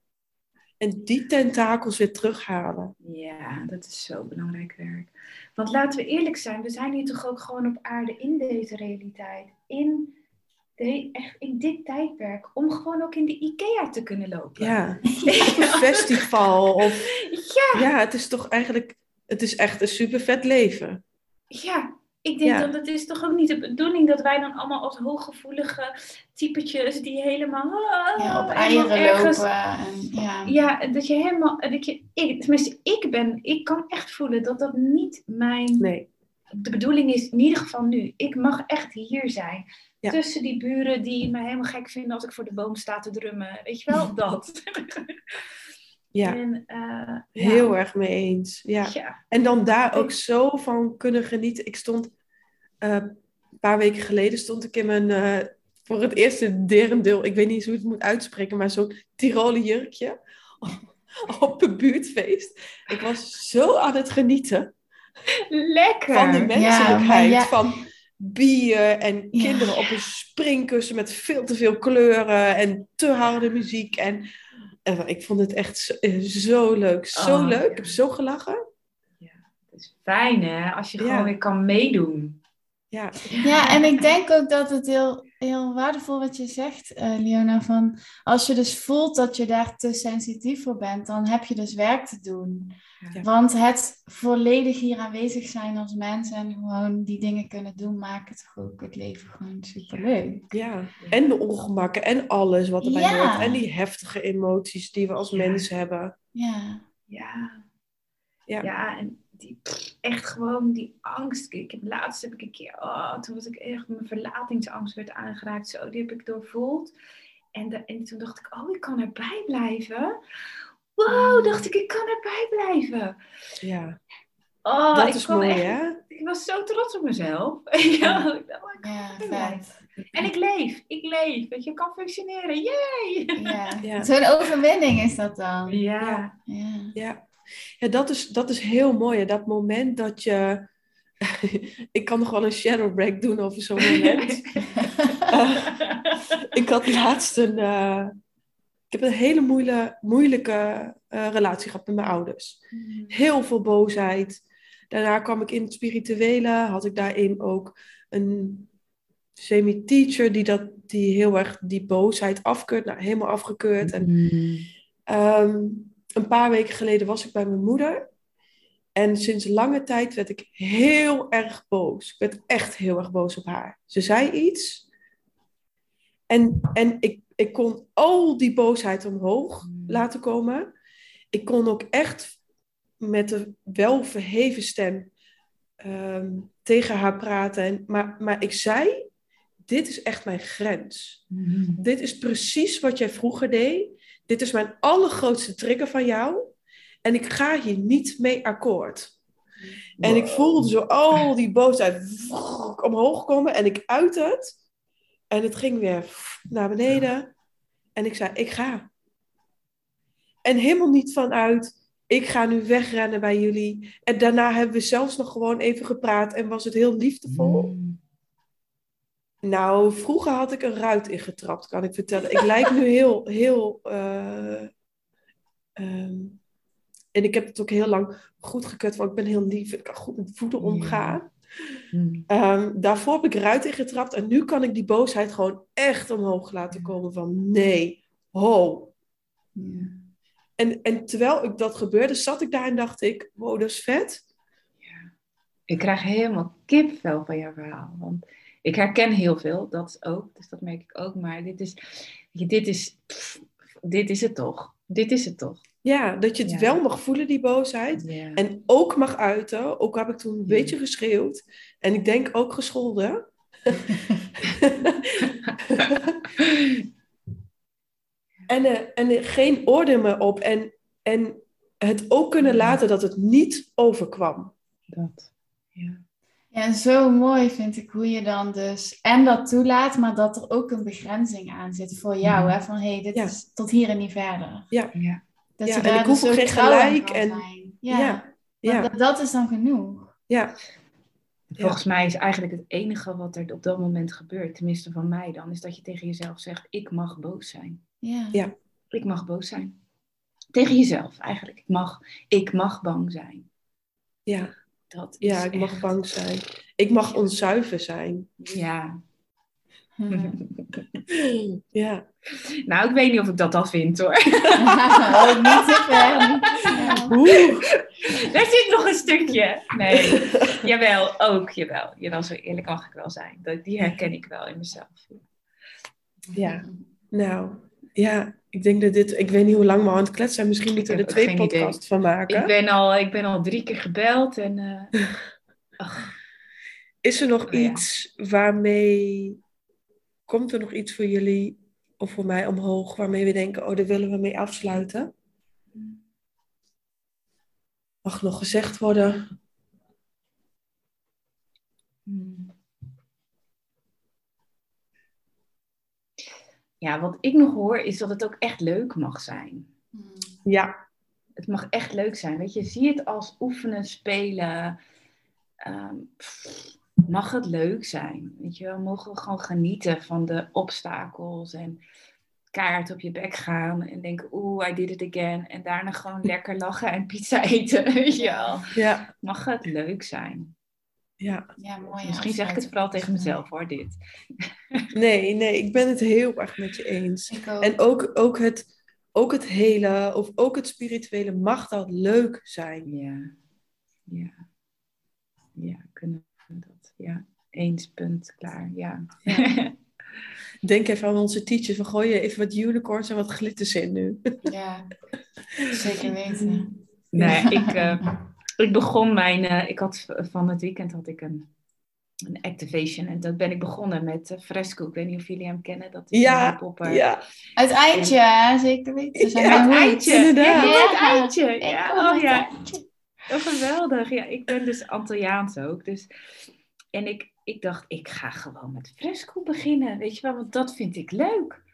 En die tentakels weer terughalen. Ja, dat is zo belangrijk werk. Want laten we eerlijk zijn, we zijn hier toch ook gewoon op aarde in deze realiteit. In, de, echt in dit tijdperk. Om gewoon ook in de IKEA te kunnen lopen. Ja, [laughs] [laughs] op een festival. Of, Ja, ja, het is toch eigenlijk, het is echt een super vet leven. ja. Ik denk Ja. dat het is toch ook niet de bedoeling dat wij dan allemaal als hooggevoelige typetjes die helemaal... Ja, op eieren ergens- lopen. En, ja. Ja, dat je helemaal... Dat je, ik, tenminste, ik ben... Ik kan echt voelen dat dat niet mijn... Nee, de bedoeling is in ieder geval nu. Ik mag echt hier zijn. Ja. Tussen die buren die me helemaal gek vinden als ik voor de boom sta te drummen. Weet je wel, [laughs] dat. Ja, En, eh, ja. heel erg mee eens. Ja. Ja. En dan daar ook zo van kunnen genieten. Ik stond, eh, een paar weken geleden stond ik in mijn, eh, voor het eerst in derendeel, ik weet niet hoe ik het moet uitspreken, maar zo'n Tiroler jurkje [laughs] op een buurtfeest. Ik was zo aan het genieten. Lekker. van de menselijkheid. ja- Van bier en kinderen op een springkussen met veel te veel kleuren en te harde muziek. En, en ik vond het echt zo, eh, zo leuk. Zo Oh, leuk. ja. Ik heb zo gelachen. Het is fijn hè, als je Ja. gewoon weer kan meedoen. Ja, Ja, en ik denk ook dat het heel, heel waardevol wat je zegt, eh Leona. Van als je dus voelt dat je daar te sensitief voor bent, dan heb je dus werk te doen. Ja. Want het volledig hier aanwezig zijn als mens en gewoon die dingen kunnen doen, maakt het toch ook het leven gewoon superleuk. ja. En de ongemakken en alles wat erbij Ja. hoort. En die heftige emoties die we als Ja. mens hebben. Ja, Ja. Ja. Ja, en die, echt gewoon die angst. Ik heb laatst heb ik een keer, oh, toen was ik echt, mijn verlatingsangst werd aangeraakt. Zo, die heb ik doorvoeld. En, de, en toen dacht ik, oh, ik kan erbij blijven. Wow, dacht ik, ik kan erbij blijven. Ja, Oh, dat ik is mooi echt- hè? Ik was zo trots op mezelf. [laughs] ja, ik dacht, oh, ik ja. En ik leef, ik leef. Dat je kan functioneren. Yay! Ja. Ja. Zo'n overwinning is dat dan. Ja. Ja. Ja, ja dat, is, dat is heel mooi. Dat moment dat je... [laughs] ik kan nog wel een shadow break doen over zo'n moment. [laughs] ik had laatst een... eh, ik heb een hele moeilijke, moeilijke eh, relatie gehad met mijn ouders. Heel veel boosheid. Daarna kwam ik in het spirituele. Had ik daarin ook een semi-teacher die, dat, die heel erg die boosheid afkeurt. Nou, helemaal afgekeurd. En Ehm, een paar weken geleden was ik bij mijn moeder. En sinds lange tijd werd ik heel erg boos. Ik werd echt heel erg boos op haar. Ze zei iets. En, en ik, ik kon al die boosheid omhoog Mm. laten komen. Ik kon ook echt met een wel verheven stem ehm, tegen haar praten. En, maar, maar ik zei, dit is echt mijn grens. Dit is precies wat jij vroeger deed. Dit is mijn allergrootste trigger van jou. En ik ga hier niet mee akkoord. En ik voelde zo al die boosheid omhoog komen. En ik uit het. En het ging weer naar beneden. En ik zei, ik ga. En helemaal niet vanuit, ik ga nu wegrennen bij jullie. En daarna hebben we zelfs nog gewoon even gepraat. En was het heel liefdevol. Nou, vroeger had ik een ruit ingetrapt, kan ik vertellen. Ik lijk nu heel, heel. eh, ehm, en ik heb het ook heel lang goed gekut, want ik ben heel lief. Ik kan goed met voeten omgaan. Ehm, daarvoor heb ik eruit ingetrapt en nu kan ik die boosheid gewoon echt omhoog laten komen van nee, ho. En, en terwijl ik dat gebeurde, zat ik daar en dacht ik, wow, dat is vet. Ik krijg helemaal kipvel van jouw verhaal. Want ik herken heel veel, dat ook, dus dat merk ik ook. Maar dit is, dit is, pff, dit is het toch. Dit is het toch. Ja, dat je het Ja. wel mag voelen, die boosheid. Ja. En ook mag uiten. Ook heb ik toen een beetje geschreeuwd. En ik denk ook gescholden. [laughs] en, eh, en er geen oordeel meer op. En, en het ook kunnen laten dat het niet overkwam. dat. Ja. Ja, en zo mooi vind ik hoe je dan dus en dat toelaat, maar dat er ook een begrenzing aan zit voor jou. Mhm. Hè? Van hé, hey, dit Ja. is tot hier en niet verder. Ja. Dat Ja, je en daar ik hoef dus ook gelijk en- zijn. Ja, Ja, ja, Dat, dat is dan genoeg. ja. Volgens mij is eigenlijk het enige wat er op dat moment gebeurt, tenminste van mij dan, is dat je tegen jezelf zegt: Ik mag boos zijn. Ja. Ja. Ik mag boos zijn. Tegen jezelf eigenlijk. Ik mag, ik mag bang zijn. ja. Dat is ja ik mag bang zijn. Ik mag onzuiver zijn. Ja. [laughs] Ja. Nou, ik weet niet of ik dat al vind hoor. [laughs] oh, niet te ver. Oeh. Daar zit nog een stukje. Nee, jawel, ook, jawel. Jawel, zo eerlijk mag ik wel zijn. Dat, die herken ik wel in mezelf. Ja. Nou, ja. Ik denk dat dit... Ik weet niet hoe lang we aan het kletsen zijn. Misschien moeten we er twee idee. podcasts van maken. Ik ben al, ik ben al drie keer gebeld en... eh, [laughs] ach, Is er nog Oh, ja. iets waarmee... Komt er nog iets voor jullie of voor mij omhoog waarmee we denken, oh, daar willen we mee afsluiten? Mag nog gezegd worden? Ja, wat ik nog hoor is dat het ook echt leuk mag zijn. Ja, Het mag echt leuk zijn. Weet je, zie het als oefenen, spelen. Ehm, pff, mag het leuk zijn? Weet je wel, mogen we gewoon genieten van de obstakels en kaart op je bek gaan en denken, oeh, I did it again. En daarna gewoon [laughs] lekker lachen en pizza eten, weet je wel. ja, Mag het leuk zijn? Ja. Ja, mooi. Misschien zeg ik het vooral tegen mezelf hoor, dit. [laughs] Nee, nee, ik ben het heel erg met je eens. Ik ook. En ook, ook, het, ook het hele, of ook het spirituele, mag dat leuk zijn. Ja, ja, ja, kunnen we dat, ja. Eens, punt, klaar, ja. [laughs] Denk even aan onze teachers. We gooien even wat unicorns en wat glitters in nu. Ja, zeker weten. Nee, ik, eh, ik begon mijn, eh, ik had v- van het weekend had ik een, een activation en dat ben ik begonnen met eh, Fresco. Ik weet niet of jullie hem kennen, dat is Ja, een popper. Ja, Het eindje, hè, zeker weten. Ja, het inderdaad. Ja, het oh ja. Oh, geweldig. Ja, ik ben dus Antilliaans ook. Dus, En ik, ik dacht, ik ga gewoon met fresco beginnen. Weet je wel, want dat vind ik leuk.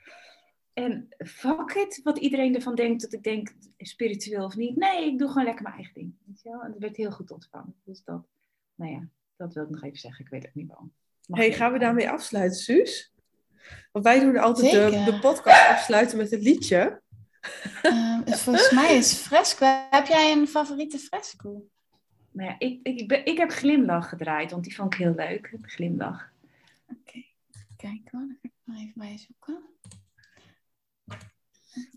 En fuck it, wat iedereen ervan denkt, dat ik denk, spiritueel of niet. Nee, ik doe gewoon lekker mijn eigen ding. Weet je wel? En dat werd heel goed ontvangen. Dus dat, nou ja, dat wil ik nog even zeggen. Ik weet het niet waarom. Mag hey, gaan we daarmee afsluiten, Suus? Want wij doen altijd de, de podcast afsluiten met een liedje. Ehm, volgens mij is fresco. Heb jij een favoriete fresco? Nou ja, ik, ik, ben, ik heb Glimlach gedraaid, want die vond ik heel leuk. Glimlach. Oké, kijk hoor. Dan ga ik maar even bij zoeken.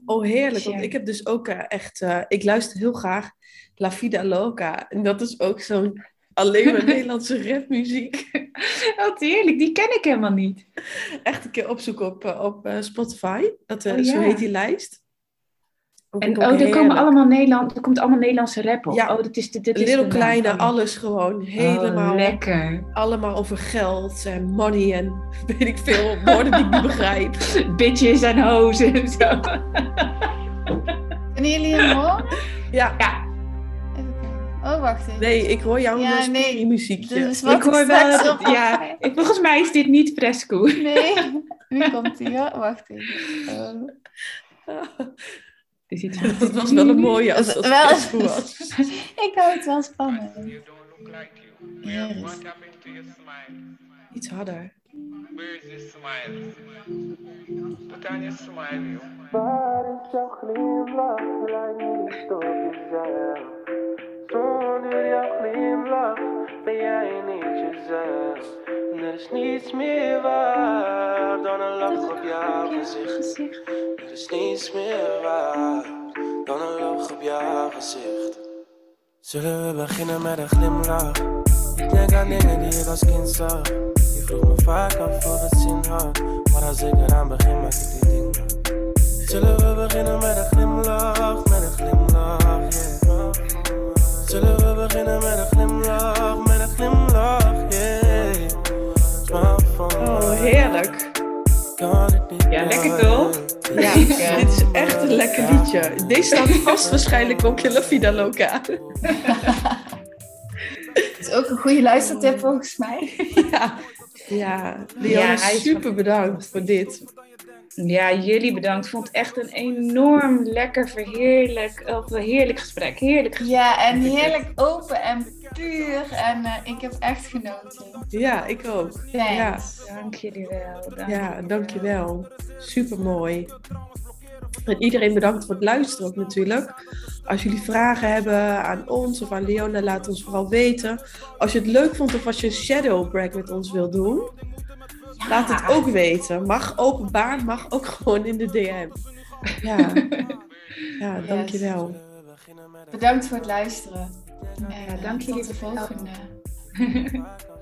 Oh, heerlijk. Want ik heb dus ook eh, echt... eh, ik luister heel graag La Vida Loca. En dat is ook zo'n alleen maar [laughs] Nederlandse rapmuziek. [laughs] Wat heerlijk, die ken ik helemaal niet. Echt een keer opzoeken op, eh, op Spotify. Dat, Oh, ja. Zo heet die lijst. En oh, er komen allemaal Nederland, er komt allemaal Nederlandse rap op. Ja. Oh, dat is de, dit is Little de. Kleine, alles gewoon. Helemaal, Oh, lekker. allemaal over geld en money en [laughs] weet ik veel woorden die ik niet begrijp. [laughs] Bitches en hoes en zo. Kunnen jullie hem horen? Ja, Ja. Oh, wacht even. nee, ik hoor jou Ja, nee. muziekje. Dus wat ik hoor wel. dat- ja, ik- volgens mij is dit niet fresco. Nee, nu komt hij. hoor. Wacht even. [laughs] Zit Dat [laughs] was wel een mooie als Dat is wel- was. [laughs] Ik hou het wel spannend. You don't look like you. Hier is What happened to your smile? Iets harder. Where is your smile? Put on your smile, you. Waar is jouw glimlach? Lijkt niet op jezelf. Zonder jouw glimlach ben jij niet jezelf. En er is niets meer waar dan een lach op jouw gezicht. Er is niets meer waar dan een lach op jouw gezicht. Zullen we beginnen met een glimlach? Ik denk aan dingen die ik als kind zag. Je vroeg me vaak af of het zin had. Maar als ik eraan begin, maak ik die ding af. Zullen we beginnen met een glimlach, met een glimlach, yeah. Zullen we beginnen met een glimlach, met een glimlach, yeah. Oh, heerlijk. Kan ik niet Ja, lekker toch? Ja, [laughs] dit is echt een lekker liedje. Deze staat vast waarschijnlijk ook in La Vida Loca. [laughs] Het is ook een goede luistertip volgens mij. Ja, ja. Leona, Ja, super bedankt voor dit. Ja, jullie bedankt. Ik vond het echt een enorm lekker, verheerlijk, of een heerlijk gesprek. Heerlijk gesprek. Ja, en heerlijk open en puur. En eh, ik heb echt genoten. Ja, ik ook. Ja, Thanks. Dank jullie wel. Dank ja dankjewel. Super mooi. En iedereen bedankt voor het luisteren ook natuurlijk. Als jullie vragen hebben aan ons of aan Leona, laat ons vooral weten. Als je het leuk vond of als je een shadow break met ons wil doen, laat het ook weten. Mag openbaar, mag ook [laughs] gewoon in de DM. Ja, [laughs] ja dankjewel. Bedankt voor het luisteren. En, Ja, eh, dank jullie Tot de volgende. glimlach voor het [laughs]